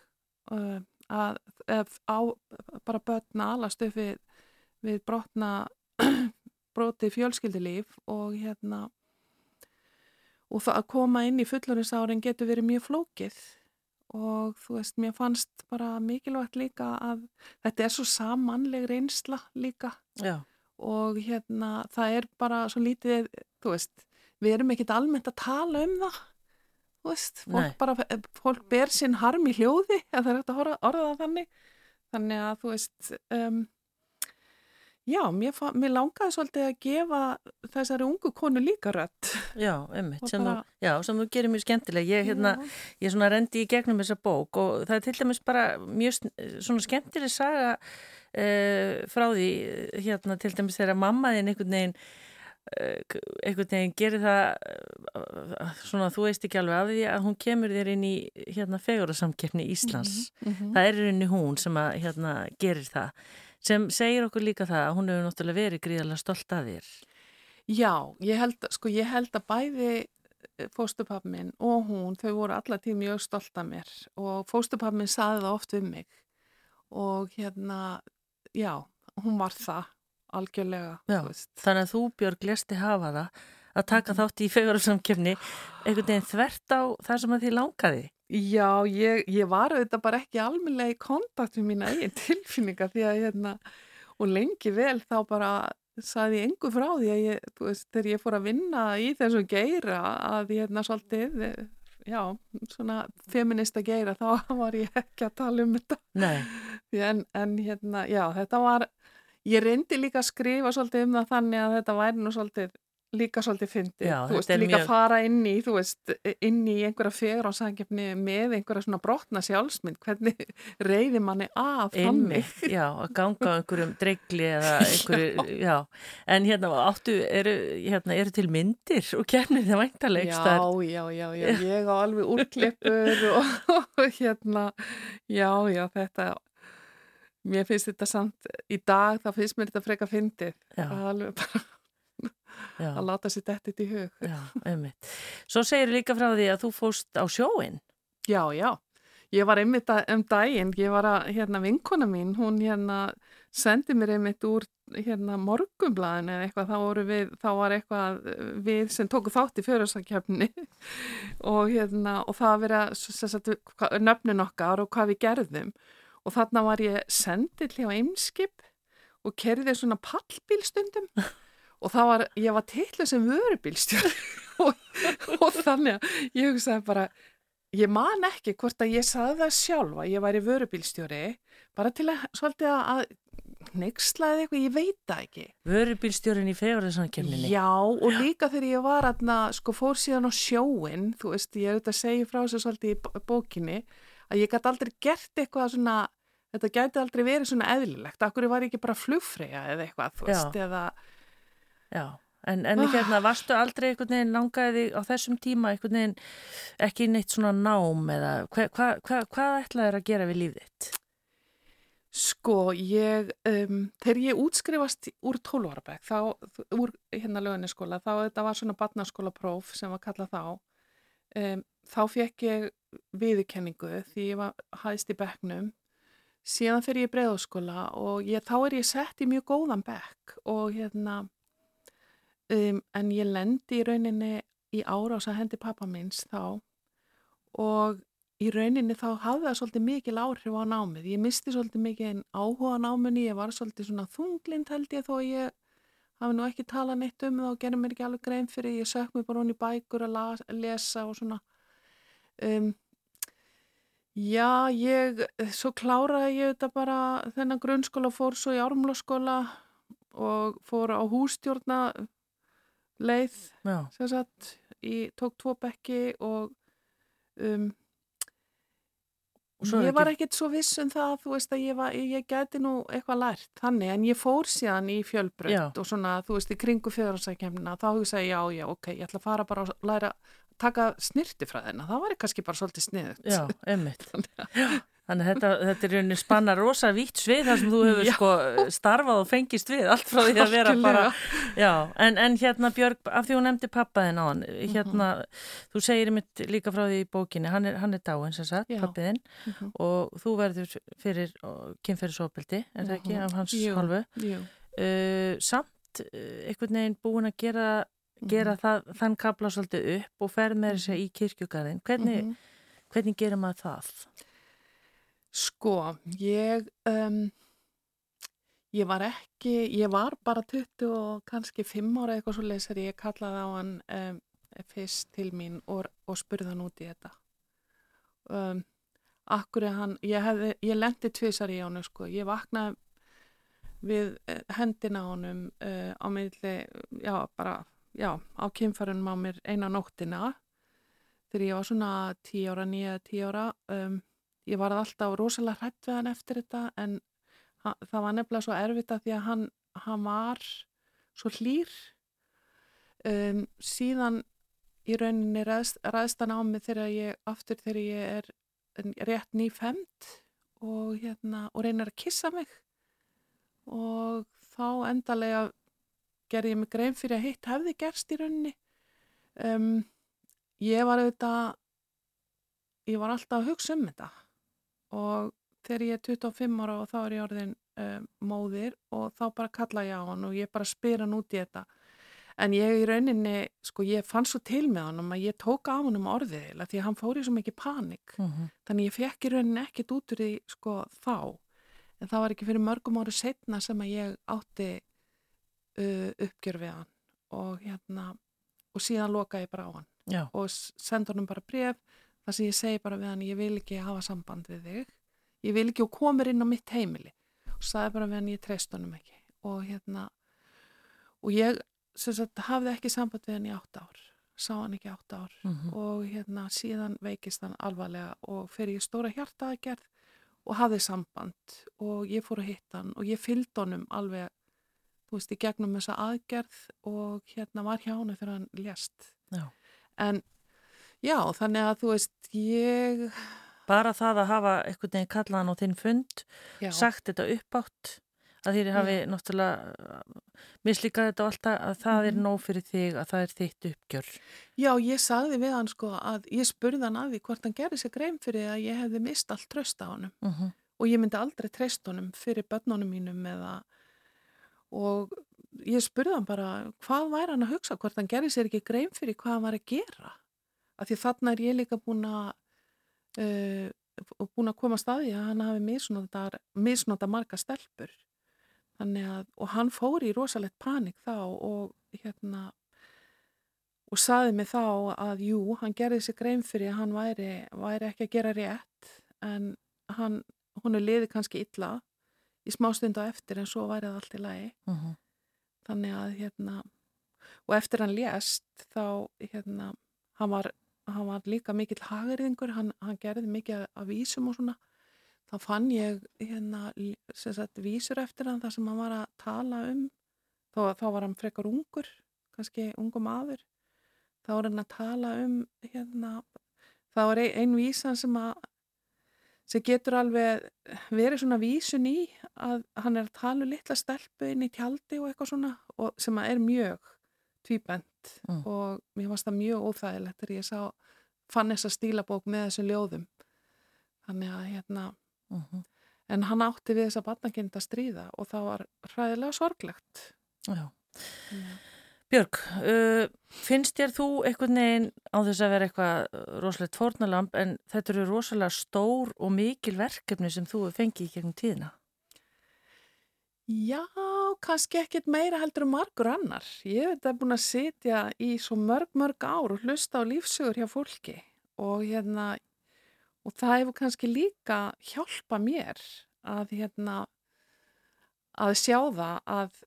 uh, að á bara börna alast upp við, við brotna (clears throat) brotið fjölskyldilíf og hérna og það að koma inn í fullorinnsárin getur verið mjög flókið. Og þú veist, mér fannst bara mikilvægt líka að þetta er svo samanleg reynsla líka. Já, og hérna það er bara svo lítið, þú veist, við erum ekkit almennt að tala um það, þú veist, fólk Nei. bara, fólk ber sinn harm í hljóði, ef það er hægt að orða, orða þannig, þannig að þú veist, um, já, mér, mér langaði svolítið að gefa þessari ungu konu líka rött. já, einmitt, sem, bara- þú, já, sem þú gerir mjög skemmtileg. Ég, hérna, ég svona rendi í gegnum þessa bók og það er til dæmis bara mjög svona skemmtileg saga uh, frá því eh, hérna til dæmis þegar mammaðin einhvern veginn einhvern veginn gerir það uh, svona þú veist ekki alveg af því að hún kemur þér inn í hérna fegurasamkeppni Íslands. Mhm. það er í rauninni hún sem að hérna gerir það. Sem segir okkur líka það að hún hefur náttúrulega verið gríðarlega stolt að þér. Já, ég held, sko, ég held að bæði fóstupapmin og hún, þau voru allar tíð mjög stolt af mér. Og fóstupapmin saði það oft um mig. Og hérna, já, hún var það algjörlega. Þannig að þú Björg lesti hafa það að taka þátt í fegurarsamkefni einhvern veginn þvert á það sem að því langaði. Já, ég, ég var auðvitað bara ekki almennilega í kontakt við mína eigin (laughs) tilfinningar því að hérna, og lengi vel þá bara saði ég engu frá því að ég, veist, þegar ég fór að vinna í þessum geira að ég hérna svolítið, já, svona feminista geira, þá (laughs) var ég ekki að tala um þetta. En, en hérna, já, þetta var, ég reyndi líka að skrifa svolítið um það þannig að þetta væri nú svolítið líka svolítið fyndið, Já, þú veist, líka mjög- fara inn í, þú veist, inn í einhverja fegur á sangefni með einhverja svona brotna sjálfsmynd, hvernig (laughs) reyði manni af þannig. Já, að ganga á einhverjum dregli eða (laughs) einhverju, já. En hérna, áttu, eru, hérna, eru til myndir og kemnir það væntalegst Já, já, já, já, (laughs) ég á alveg úrklippur og, og hérna, já, já, þetta, mér finnst þetta samt, í dag þá finnst mér þetta freka fyndið, Já. alveg bara já, að láta sér þetta í hug. já, einmitt. Svo segir líka frá því að þú fóst á sjóin. Já, já. Ég var einmitt að, um daginn, ég var að, hérna, vinkona mín, hún hérna sendi mér einmitt úr, hérna, morgumblaðinu eða eitthvað, þá voru við, þá var eitthvað við sem tóku þátt í fjörðarsakefni (laughs) og hérna, og það að sagt, hva- nöfnin okkar og hvað við gerðum og þarna var ég sendill hjá Eimskip og kerði svona pallbílstundum (laughs) og það var, ég var tillu sem vörubílstjóri (laughs) og, og þannig að ég hugsaði bara, ég man ekki hvort að ég saði það sjálfa, ég væri vörubílstjóri, bara til að svolítið að nexlaði eitthvað, ég veit það ekki. Vörubílstjórin í fegurðarsankemninni. Já, og líka þegar ég var aðna, sko, fór síðan á sjóin, þú veist, ég er auðvitað að segja frá þessu svolítið í bó- bókinni, að ég gæti aldrei gert eitthvað svona, þetta gæti aldrei verið svona eðlilegt, akkur var ég ekki bara flugfreyja eða eitthvað, þú Já. veist, eða, Já, en, en Ah. hérna, varstu aldrei einhvern veginn langaði á þessum tíma einhvern veginn ekki neitt svona nám eða hva, hva, hva, hvað ætlaðir að gera við lífið þitt? Sko, ég, um, þegar ég útskrifast úr 12 ára bekk, þá, úr hérna löguniskóla, þá þetta var svona barnaskóla próf sem var kallað þá, um, þá fekk ég viðurkenningu því ég var hæðist í bekknum, síðan fyrir ég breiðaskóla og ég, þá er ég sett í mjög góðan bekk og hérna, um, en ég lendi í rauninni í árás að hendi pappa minns þá og í rauninni þá hafði það svolítið mikil áhrif á námið. Ég misti svolítið mikið áhuga á náminni, ég var svolítið svona þunglind held ég þó ég hafi nú ekki talað neitt um það og gerði mér ekki alveg grein fyrir, ég sök mér bara hún í bækur að las, lesa og svona. Um, já, ég, svo kláraði ég þetta bara þennan grunnskóla fór svo í ármlaskóla og fór á hústjórna leið Já, sem sagt, ég tók tvo bekki og um, ég var ekki- ekkert svo viss um það þú veist að ég, var, ég gæti nú eitthvað lært þannig en ég fór síðan í fjölbrönd og svona þú veist í kringu fjöðarsækjumna þá hugsaði ég já já ok ég ætla að fara bara að læra taka snirti frá þennan, það var kannski bara svolítið sniðut já, einmitt. (laughs) Þannig að þetta, þetta er rauninni spanna rosa vítt svið þar sem þú hefur Já. sko starfað og fengist við allt frá því að vera bara Já, en, en hérna Björg, af því hún nefndi pappaðinn á hann, hérna, þú segir mitt líka frá því í bókinni, hann er, hann er dáin sem sagt, pappiðinn, Mhm. og þú verður fyrir kynferðisofbeldi, er það ekki, Mhm. af hans Jú. hálfu. Jú. Uh, samt uh, einhvern veginn búin að gera, gera Mhm. það, þann kapla svolítið upp og ferð með þess að í kirkjugarðin. Hvernig, Mhm. hvernig gerir maður það? Sko, ég, um, ég var ekki, ég var bara 20 og kannski 5 ára eitthvað svo leysar ég kallaði á hann um, fyrst til mín og, og spurði hann út í þetta. Um, akkur er hann, ég, hefði, ég lendi tvisar í honum sko, ég vaknaði við eh, hendina honum uh, á milli, já bara, já, á kynfærunum á mér eina nóttina. Þegar ég var svona 10 ára, 9-10 ára, um, ég var alltaf rosalega hrætt við hann eftir þetta en það var nefnilega svo erfitt að því að hann, hann var svo hlýr. Um, síðan í rauninni ræðst, ræðst hann á mig þegar ég aftur þegar ég er rétt nýfemt og hérna og reynir að kissa mig. Og þá endalega gerði ég mig grein fyrir að hitt hefði gerst í rauninni. Um, ég var auðvitað ég var alltaf að hugsa um þetta. Og þegar ég er 25 ára og þá er ég orðin um, móðir og þá bara kalla ég á hann og ég bara spyr hann út í þetta. En ég í rauninni, sko ég fann svo til með hann að ég tók á hann um orðið því að hann fór í svo mikið panik. Mm -hmm. þannig ég fekk í rauninni ekkit út úr því sko þá. En það var ekki fyrir mörgum ári setna sem að ég átti uh, uppgjör við hann og hérna og síðan loka ég bara á hann Já, og senda honum bara bref þar sem ég segi bara við hann ég vil ekki hafa samband við þig. Ég vil ekki og komur inn á mitt heimili. Og sagði bara við hann ég treyst honum ekki. Og hérna og ég sem sagt, hafði ekki samband við hann í átt ár, sá hann ekki átt ár. Mhm. og hérna síðan veikist hann alvarlega og fer í stóra hjartaðgerð og hafði samband. Og ég fór að hitta hann og ég fylgd honum alveg, þú veist, í gegnum þessa aðgerð og hérna var hjá hann þegar hann lést. Já. En já, þannig að þú veist, ég, Bara það að hafa einhvern veginn kallaðan á þinn fund, já, sagt þetta uppátt, að þér hafi náttúrulega mislíkað þetta og alltaf að það er Mhm. nóg fyrir þig, að það er þitt uppgjör. já, ég sagði við hann sko að ég spurði hann að því hvort hann gerði sér grein fyrir að ég hefði mist allt tröst á honum. Uh -huh. og ég myndi aldrei treyst honum fyrir börnunum mínum eða og ég spurði hann bara hvað væri hann að hugsa, hvort hann gerði sér ekki grein fyrir hvað hann var að gera? Af því þarna er ég líka búin að uh, búin að koma að staði að hann hafi misnóta, marga stelpur. Að, og hann fór í rosalegt panik þá og hérna og saði mig þá að jú, hann gerði sér grein fyrir að hann væri, væri ekki að gera rétt en hann, hún er liðið kannski illa í smástund á eftir en svo væri það allt í lagi. Uh -huh. þannig að hérna og eftir hann lést þá hérna, hann var, hann var líka mikill hagariðingur, hann, hann gerði mikið af vísum og svona. Þá fann ég hérna sem sagt vísur eftir hann þar sem hann var að tala um þá, þá var hann frekar ungur kannski ungum maður. Þá var hann að tala um hérna þá var ein, ein vísan sem að sem getur alveg verið svona vísun í að hann er að tala um litla stelpu inn í tjaldi og eitthvað svona og sem er mjög tvíbent Mm. og mér fannst það mjög óþægilegt þegar ég sá fann þessa stílabók með þessum ljóðum þannig að hérna Uh -huh. en hann átti við þessa barnakind að stríða og það var hræðilega sorglegt Já. Já. Björg, uh, finnst þér þú einhvern veginn á þess að vera eitthvað uh, rosalegt fórnalamb en þetta eru rosalega stór og mikil verkefni sem þú fengið í gegnum tíðina? Já, kannski ekkit meira heldur um margur annar. Ég hef búin að sitja í svo mörg, mörg ár og hlusta á lífsögur hjá fólki og hérna, og það hefur kannski líka hjálpa mér að hérna, að sjá það að,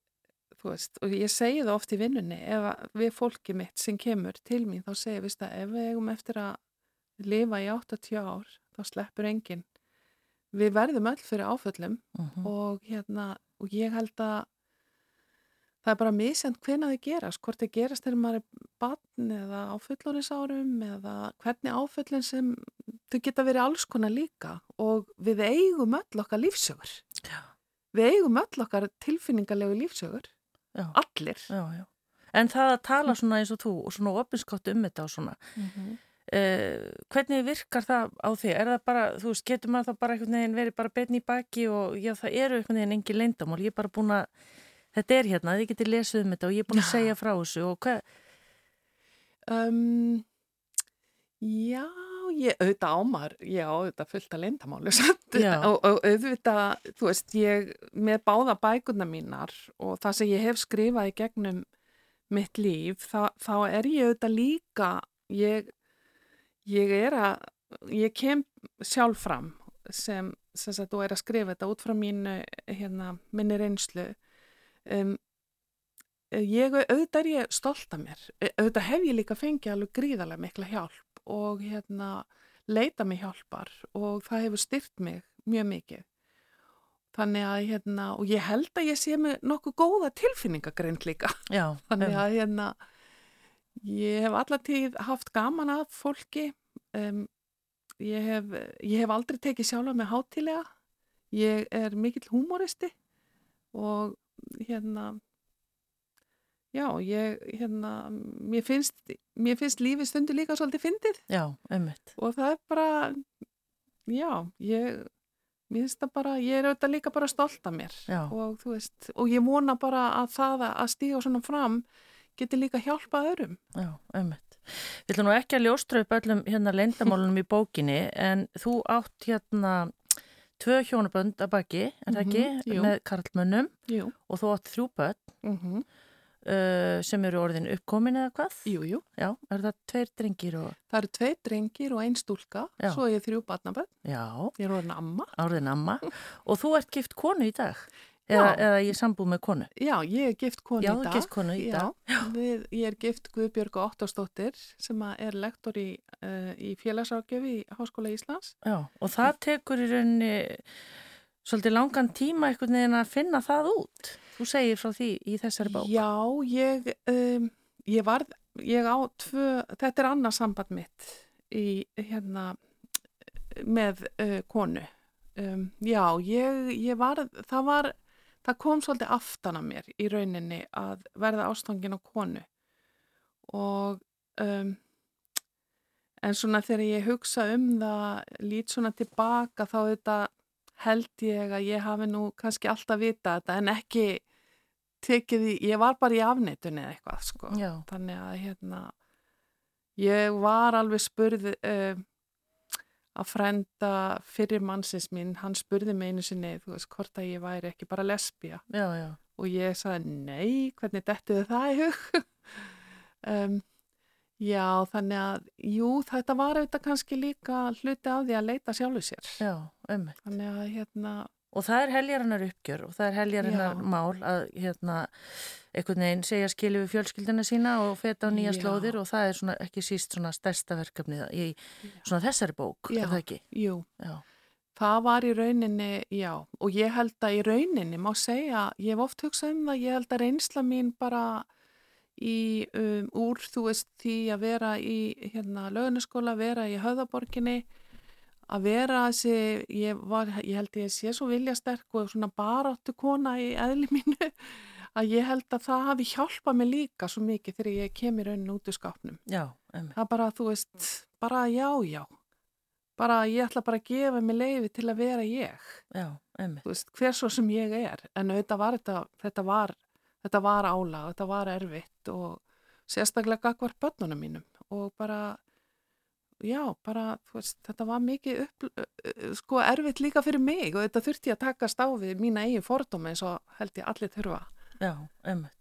veist, og ég segi það oft í vinnunni, ef við fólki mitt sem kemur til mín, þá segi ég, veist að ef við eigum eftir að lifa í 80 ár, þá sleppur enginn. Við verðum öll fyrir áföllum Uh -huh. og hérna og ég held að það er bara misjant hvena þið gerast hvort þið gerast þegar maður er barn eða á fullónisárum eða hvernig áföllin sem þau geta verið alls konar líka og við eigum öll okkar lífsögur Já. við eigum öll okkar tilfinningarlegu lífsögur Já. allir Já, já. En það að tala svona eins og þú og svona opinskátt um þetta og svona, uh, hvernig virkar það á því? Er það bara, þú veist, getur maður þá bara einhvern veginn verið bara betn í baki og já, það eru einhvern veginn engin leyndamál, ég er bara búin að, þetta er hérna, þið getur lesið um þetta og ég er búin að segja frá þessu og hvað, Um, já, ég auðvitað ámar, já, auðvitað fullt að leyndamálu (laughs) samt. Og, og auðvitað, þú veist, ég með báða bækurna mínar og það sem ég hef skrifað í gegnum mitt líf, þá, þá er ég auðvitað líka, ég, ég er að, ég kem sjálf fram sem, sem sagt, og er að skrifa þetta út frá mínu, hérna, minni reynslu. Um, ég auðvitað er ég stolt af mér auðvitað hef ég líka fengið alveg gríðarlega mikla hjálp og hérna leita mig hjálpar og það hefur styrt mig mjög mikið. Þannig að hérna og ég held að ég sé með nokkuð góða tilfinningagreint líka. Já, (laughs) þannig að hérna ég hef allatíð haft gaman að fólki. Um, ég, hef, ég hef aldrei tekið sjálfa með hátilega ég er mikill húmoristi og hérna já, ég hérna, mér finnst mér finnst lífið stundu líka svolítið fyndið já, ummitt, og það er bara já, ég mér finnst það bara, ég er auðvitað líka bara stolt af mér Já. og þú veist, og ég vona bara að það að stíga svona fram geti líka hjálpað öðrum já, ummitt. Við ætlum nú ekki að ljóstra upp öllum hérna leyndamálunum í bókinni en þú átt hérna tvö hjónabönd að baki, er það Mhm, ekki, jú. með karlmönnum Jú, og þú átt þrjú börn mm -hmm. Uh, sem eru orðin uppkomin eða hvað? jú, jú Já, er það tveir drengir og, það eru tvei drengir og ein stúlka Já. svo er ég þrjú barnaböð, já, ég er orðin amma orðin amma (laughs) og þú ert gift konu í dag. eða, Já. eða ég sambúð með konu. Já, ég er gift konu Já, í dag. gift konu í dag. Já, við, ég er gift Guðbjörg Óttastóttir sem að er lektor í, uh, í félagsákjöfi í Háskóla Íslands. Já, og það tekur í rauninni svolítið langan tíma einhvern veginn að finna það út. Þú segir frá því í þessari bók. Já, ég, um, ég var, ég á tvö, þetta er annað samband mitt í hérna með uh, konu. Um, já, ég, ég var, það var, það kom svolítið aftan að mér í rauninni að verða ástangin á konu og um, en svona þegar ég hugsa um það, lít svona tilbaka þá þetta held ég að ég hafi nú kannski alltaf vita þetta en ekki tekið í, ég var bara í afneitunni eða eitthvað sko. Já. Þannig að hérna, ég var alveg spurði uh, að frenda fyrir mannsins mín, hann spurði mig einu sinni, þú veist, hvort að ég væri ekki bara lesbía Já, já, og ég sagði, nei, hvernig dettuðu það í hug? (laughs) um, já, þannig að, jú, þetta var auðvitað kannski líka hluti af því að leita sjálfu sér. já. Þannig að, hérna, Og það er heljarinnar uppgjör og það er heljarinnar Já. mál að hérna, einhvern veginn segja skilu við fjölskylduna sína og feta á nýja Já. slóðir og það er svona, ekki síst svona stærsta verkefnið í svona þessari bók, Já. er það ekki? jú, Já, Það var í rauninni, já, og ég held að í rauninni má segja, ég hef oft hugsað um það, ég held að reynsla mín bara í, um, úr, þú veist, því að vera í, hérna, lögunaskóla, vera í höfðaborginni, að vera þessi, ég var, ég held ég sé svo viljasterk og svona baráttu kona í eðli mínu, (laughs) að ég held að það hafi hjálpað mig líka svo mikið þegar ég kem í rauninni út úr skápnum. já, ömmur. Það bara, þú veist, bara já, já. Bara, ég ætla bara að gefa mig leiði til að vera ég. Já, ömmur. Þú veist, hver svo sem ég er. En auðvitað var þetta, þetta var, þetta var álag, þetta var erfitt og sérstaklega gagvar börnunum mínum. Og bara, já, bara, veist, þetta var mikið upp, sko, erfitt líka fyrir mig og þetta þurfti að takast á við mína eigin fordómi eins og held ég allir þurfa. Já, ömmur.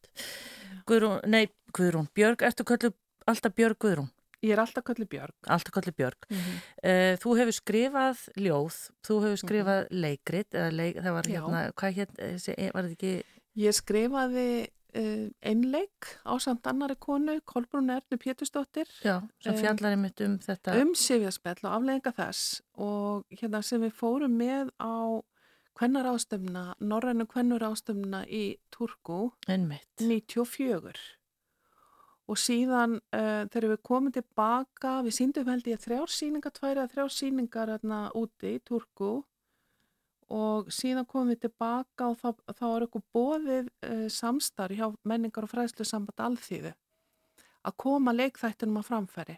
Guðrún, nei, Guðrún, Björg, ertu köllu alltaf Björg Guðrún? Ég er alltaf kallið Björg. Alltaf köllu Björg. Mm -hmm. Uh, þú hefur skrifað ljóð, þú hefur skrifað leikrit, eða leik, það var Já. hérna, hvað hér, var þetta ekki, Ég skrifaði einleik á samt annari konu, Kolbrún Ernu Pétursdóttir, já, sem Um, fjallar einmitt um þetta. um sifjaspell og afleðinga þess og hérna sem við fórum með á kvennar ástöfna, norrænu kvennur ástöfna í Turku Einmitt. 94 og síðan uh, þegar við komum tilbaka, við síndum held ég þrjár síningar, tvær eða þrjár síningar hérna úti í Turku og síðan komum við tilbaka og þá, þá er eitthvað bóðið uh, samstarf hjá menningar og fræðslu samband alþýðu að koma leikþættunum á framfæri.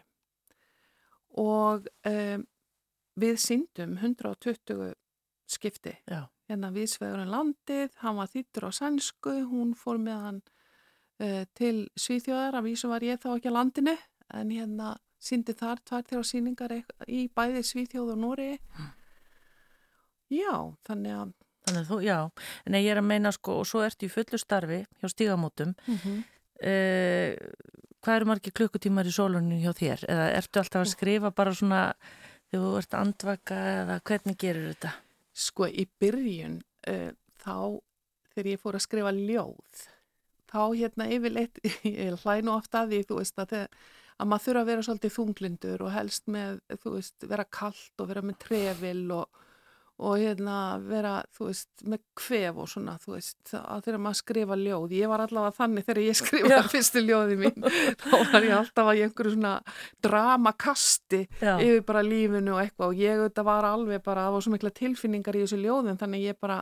Og um, við síndum 120 skipti. Já, hérna viðsvegurinn landið, hann var þýttur á sænsku, hún fór með hann uh, til Svíþjóðar, að vísu var ég þá ekki að landinu, en hérna síndi þar tvær þrjá síningar eit- í bæði Svíþjóð og Nóri. Já, þannig að... þannig að þú, já, en ég er að meina sko, og svo ertu í fullu starfi hjá stígamótum, Mm uh, hvað eru margir klukkutímar í sólunni hjá þér? Eða ertu alltaf að skrifa bara svona þegar þú ert andvaka eða hvernig gerur þetta? Sko, í byrjun uh, þá, þegar ég fór að skrifa ljóð, þá hérna yfirleitt, (laughs) ég hlæ nú oft að því, þú veist, að, þegar, að maður þurfa að vera svolítið þunglindur og helst með, þú veist, vera kallt og vera með trefil og, og hérna vera, þú veist, með kvef og svona, þú veist, að þegar maður skrifa ljóð. Ég var allavega þannig þegar ég (laughs) skrifaði Já. fyrstu ljóði mín, þá var ég alltaf að í einhverju svona dramakasti Já, yfir bara lífinu og eitthvað og ég auðvitað var alveg bara, það var svo mikla tilfinningar í þessu ljóðum þannig ég bara,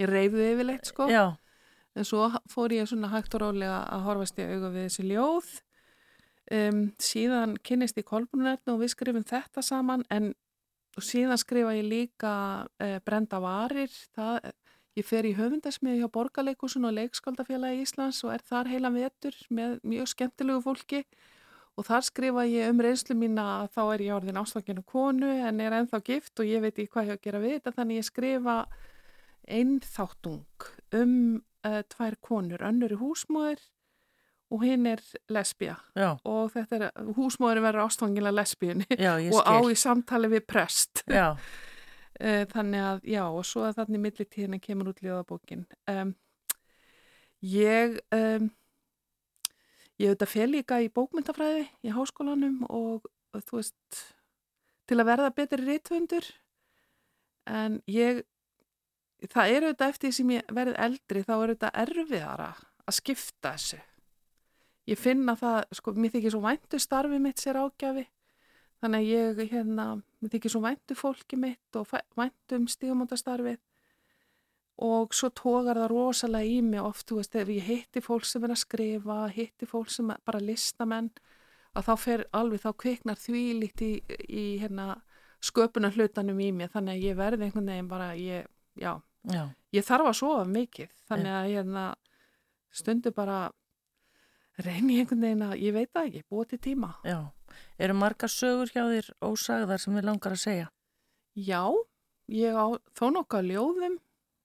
ég reyfði yfirleitt sko, já, en svo fór ég svona hægt og rólega að horfast í auga við þessu ljóð um, síðan kynnist ég kolbunarnu og við skrifum þetta saman en og síðan skrifa ég líka uh, Brenda Varir. Það, ég fer í höfundasmið hjá Borgarleikusun og Leikskóldafélagi Íslands og er þar heila vetur með mjög skemmtilegu fólki. Og þar skrifa ég um reynslu mína að þá er ég orðin ástokinu konu en er ennþá gift og ég veit ekki hvað ég á að gera við þetta. Þannig ég skrifa einþáttung um uh, tvær konur, önnur húsmóður og hinn er lesbía. Já, og þetta er, húsmóðurinn verður ástfangilega lesbíunni og á í samtali við prest. Já, uh, (laughs) þannig að, já, og svo að þannig millitíðin kemur út ljóðabókin. Um, ég um, ég auðvitað fel líka í bókmyndafræði í háskólanum og þú veist til að verða betri rítvöndur en ég það er auðvitað eftir því sem ég verð eldri þá er auðvitað erfiðara að skipta þessu ég finna það, sko, mér þykir svo væntu starfi mitt sér ágjafi þannig að ég, hérna, mér þykir svo væntu fólki mitt og væntu um stígamótastarfið. Og svo tógar það rosalega í mig oft, þú veist, ef ég hitti fólk sem er að skrifa, hitti fólk sem er bara listamenn, að þá fer alveg, þá kviknar því líkt í, í hérna, sköpuna hlutanum í mig, þannig að ég verði einhvern veginn bara, ég, já, já. ég þarf að sofa mikið, þannig að hérna, stundu bara reyni einhvern veginn að, ég veit það ekki, búið til tíma. Já, eru marga sögur hjá þér ósagðar sem við langar að segja? Já, ég á þó nokkað ljóðum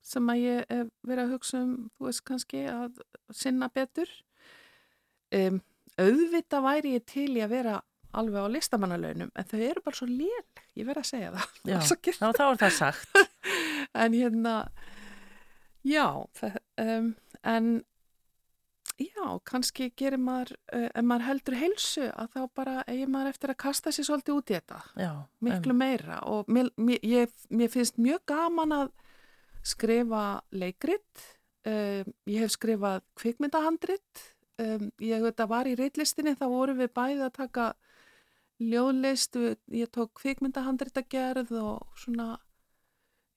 sem að ég hef verið að hugsa um, þú veist kannski, að sinna betur. Um, auðvita væri ég til í að vera alveg á listamannalaunum, en þau eru bara svo léleg, ég verið að segja það. Já, (laughs) þá, þá er það sagt. (laughs) en hérna, já, það, um, en já, kannski gerir maður, uh, ef maður heldur heilsu, að þá bara eigin maður eftir að kasta sér svolítið út í þetta. Já. Miklu um. meira og mér, mér, ég, mér finnst mjög gaman að skrifa leikrit, um, ég hef skrifað kvikmyndahandrit, um, ég veit að var í reitlistinni þá voru við bæði að taka ljóðlist, ég tók kvikmyndahandrit að gerð og svona,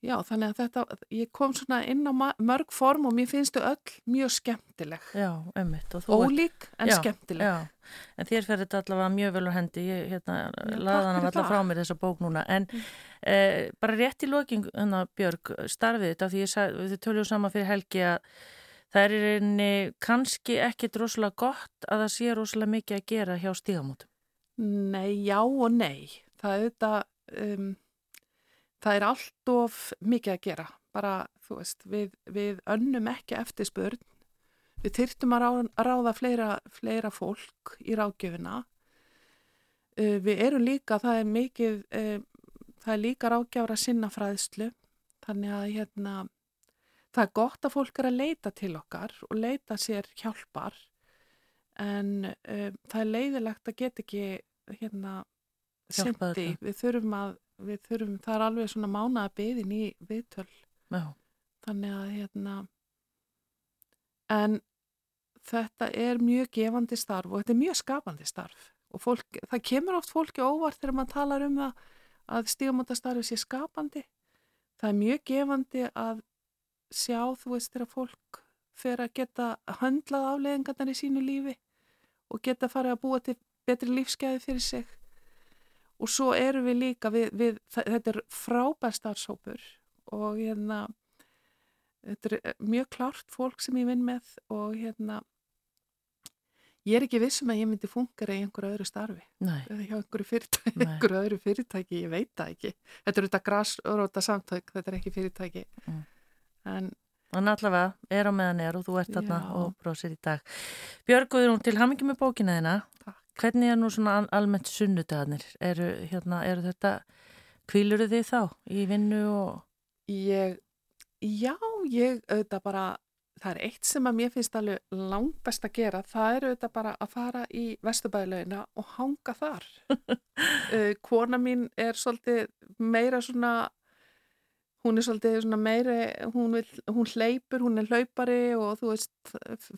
já þannig að þetta, ég kom svona inn á mörg form og mér finnst þau öll mjög skemmtileg. Já, ömmit. Ólík en já, skemmtileg. Já, en þér fer þetta allavega mjög vel á hendi, ég hérna, laði hann allavega frá mér þessa bók núna, en mm. Eh, bara rétt í loking hana, Björg, starfið þetta því ég, við töljum saman fyrir helgi að það er einni kannski ekki droslega gott að það sé rosalega mikið að gera hjá stígamótum. Nei, já og nei. Það er þetta, um, það er allt of mikið að gera. Bara, þú veist, við, við önnum ekki eftir spörn. Við þyrtum að ráða, ráða fleira, fleira fólk í ráðgjöfina. Uh, við erum líka, það er mikið... Um, það er líka rákjára sinna fræðslu þannig að hérna, það er gott að fólk er að leita til okkar og leita sér hjálpar en um, það er leiðilegt að geta ekki hérna sendi, við þurfum að við þurfum, það er alveg svona mánaða beðin í viðtöl Já. þannig að hérna en þetta er mjög gefandi starf og þetta er mjög skapandi starf og fólk, það kemur oft fólki óvart þegar maður talar um það að stígamótastarfi sé skapandi. Það er mjög gefandi að sjá, þú veist, þegar fólk fer að geta höndlað afleðingarnar í sínu lífi og geta farið að búa til betri lífskeiði fyrir sig. Og svo eru við líka, við, við, þetta er frábær starfsópur og hérna, þetta er mjög klárt fólk sem ég vinn með og hérna, Ég er ekki vissum að ég myndi fungera í einhverju öðru starfi. Eða hjá einhverju fyrirtæki, einhverju öðru fyrirtæki, ég veit það ekki. Þetta er auðvitað græsróta samtök, þetta er ekki fyrirtæki. Mm. En Þannig allavega, er á meðan er og þú ert þarna og bróðsir í dag. Björguður hún til hamingi með bókina þina. Takk. Hvernig er nú svona almennt sunnudagarnir? Eru, hérna, eru þetta, kvíluru þið þá í vinnu og... Ég, já, ég auðvitað bara það er eitt sem að mér finnst alveg langt best að gera, það eru þetta bara að fara í vestubæðilegina og hanga þar. uh, (laughs) kona mín er svolítið meira svona, hún er svolítið svona meiri, hún, vil, hún hleypur, hún er hlaupari og þú veist,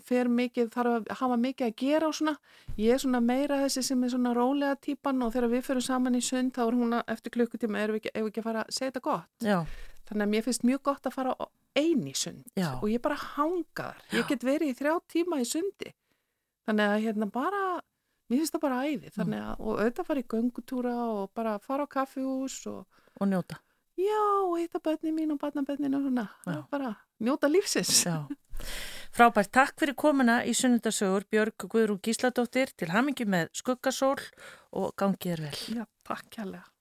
fer mikið, þarf að hafa mikið að gera og svona. Ég er svona meira þessi sem er svona rólega típan og þegar við fyrir saman í sund þá er hún eftir klukkutíma, erum við ekki, ekki að fara að segja þetta gott. Já. Þannig að mér finnst mjög gott að fara eini sund Já. og ég bara hangar. Ég get verið í þrjá tíma í sundi. Þannig að hérna bara, mér finnst það bara æði. Mm. Þannig að, og auðvitað fara í göngutúra og bara fara á kaffihús og... Og njóta. Já, hitta bönni mín og barnabönninu og svona. Bara njóta lífsins. Já. Frábært, takk fyrir komuna í sunnundasögur Björg Guðrún Gísladóttir til hamingi með skuggasól og gangið er vel. Já, takk kærlega.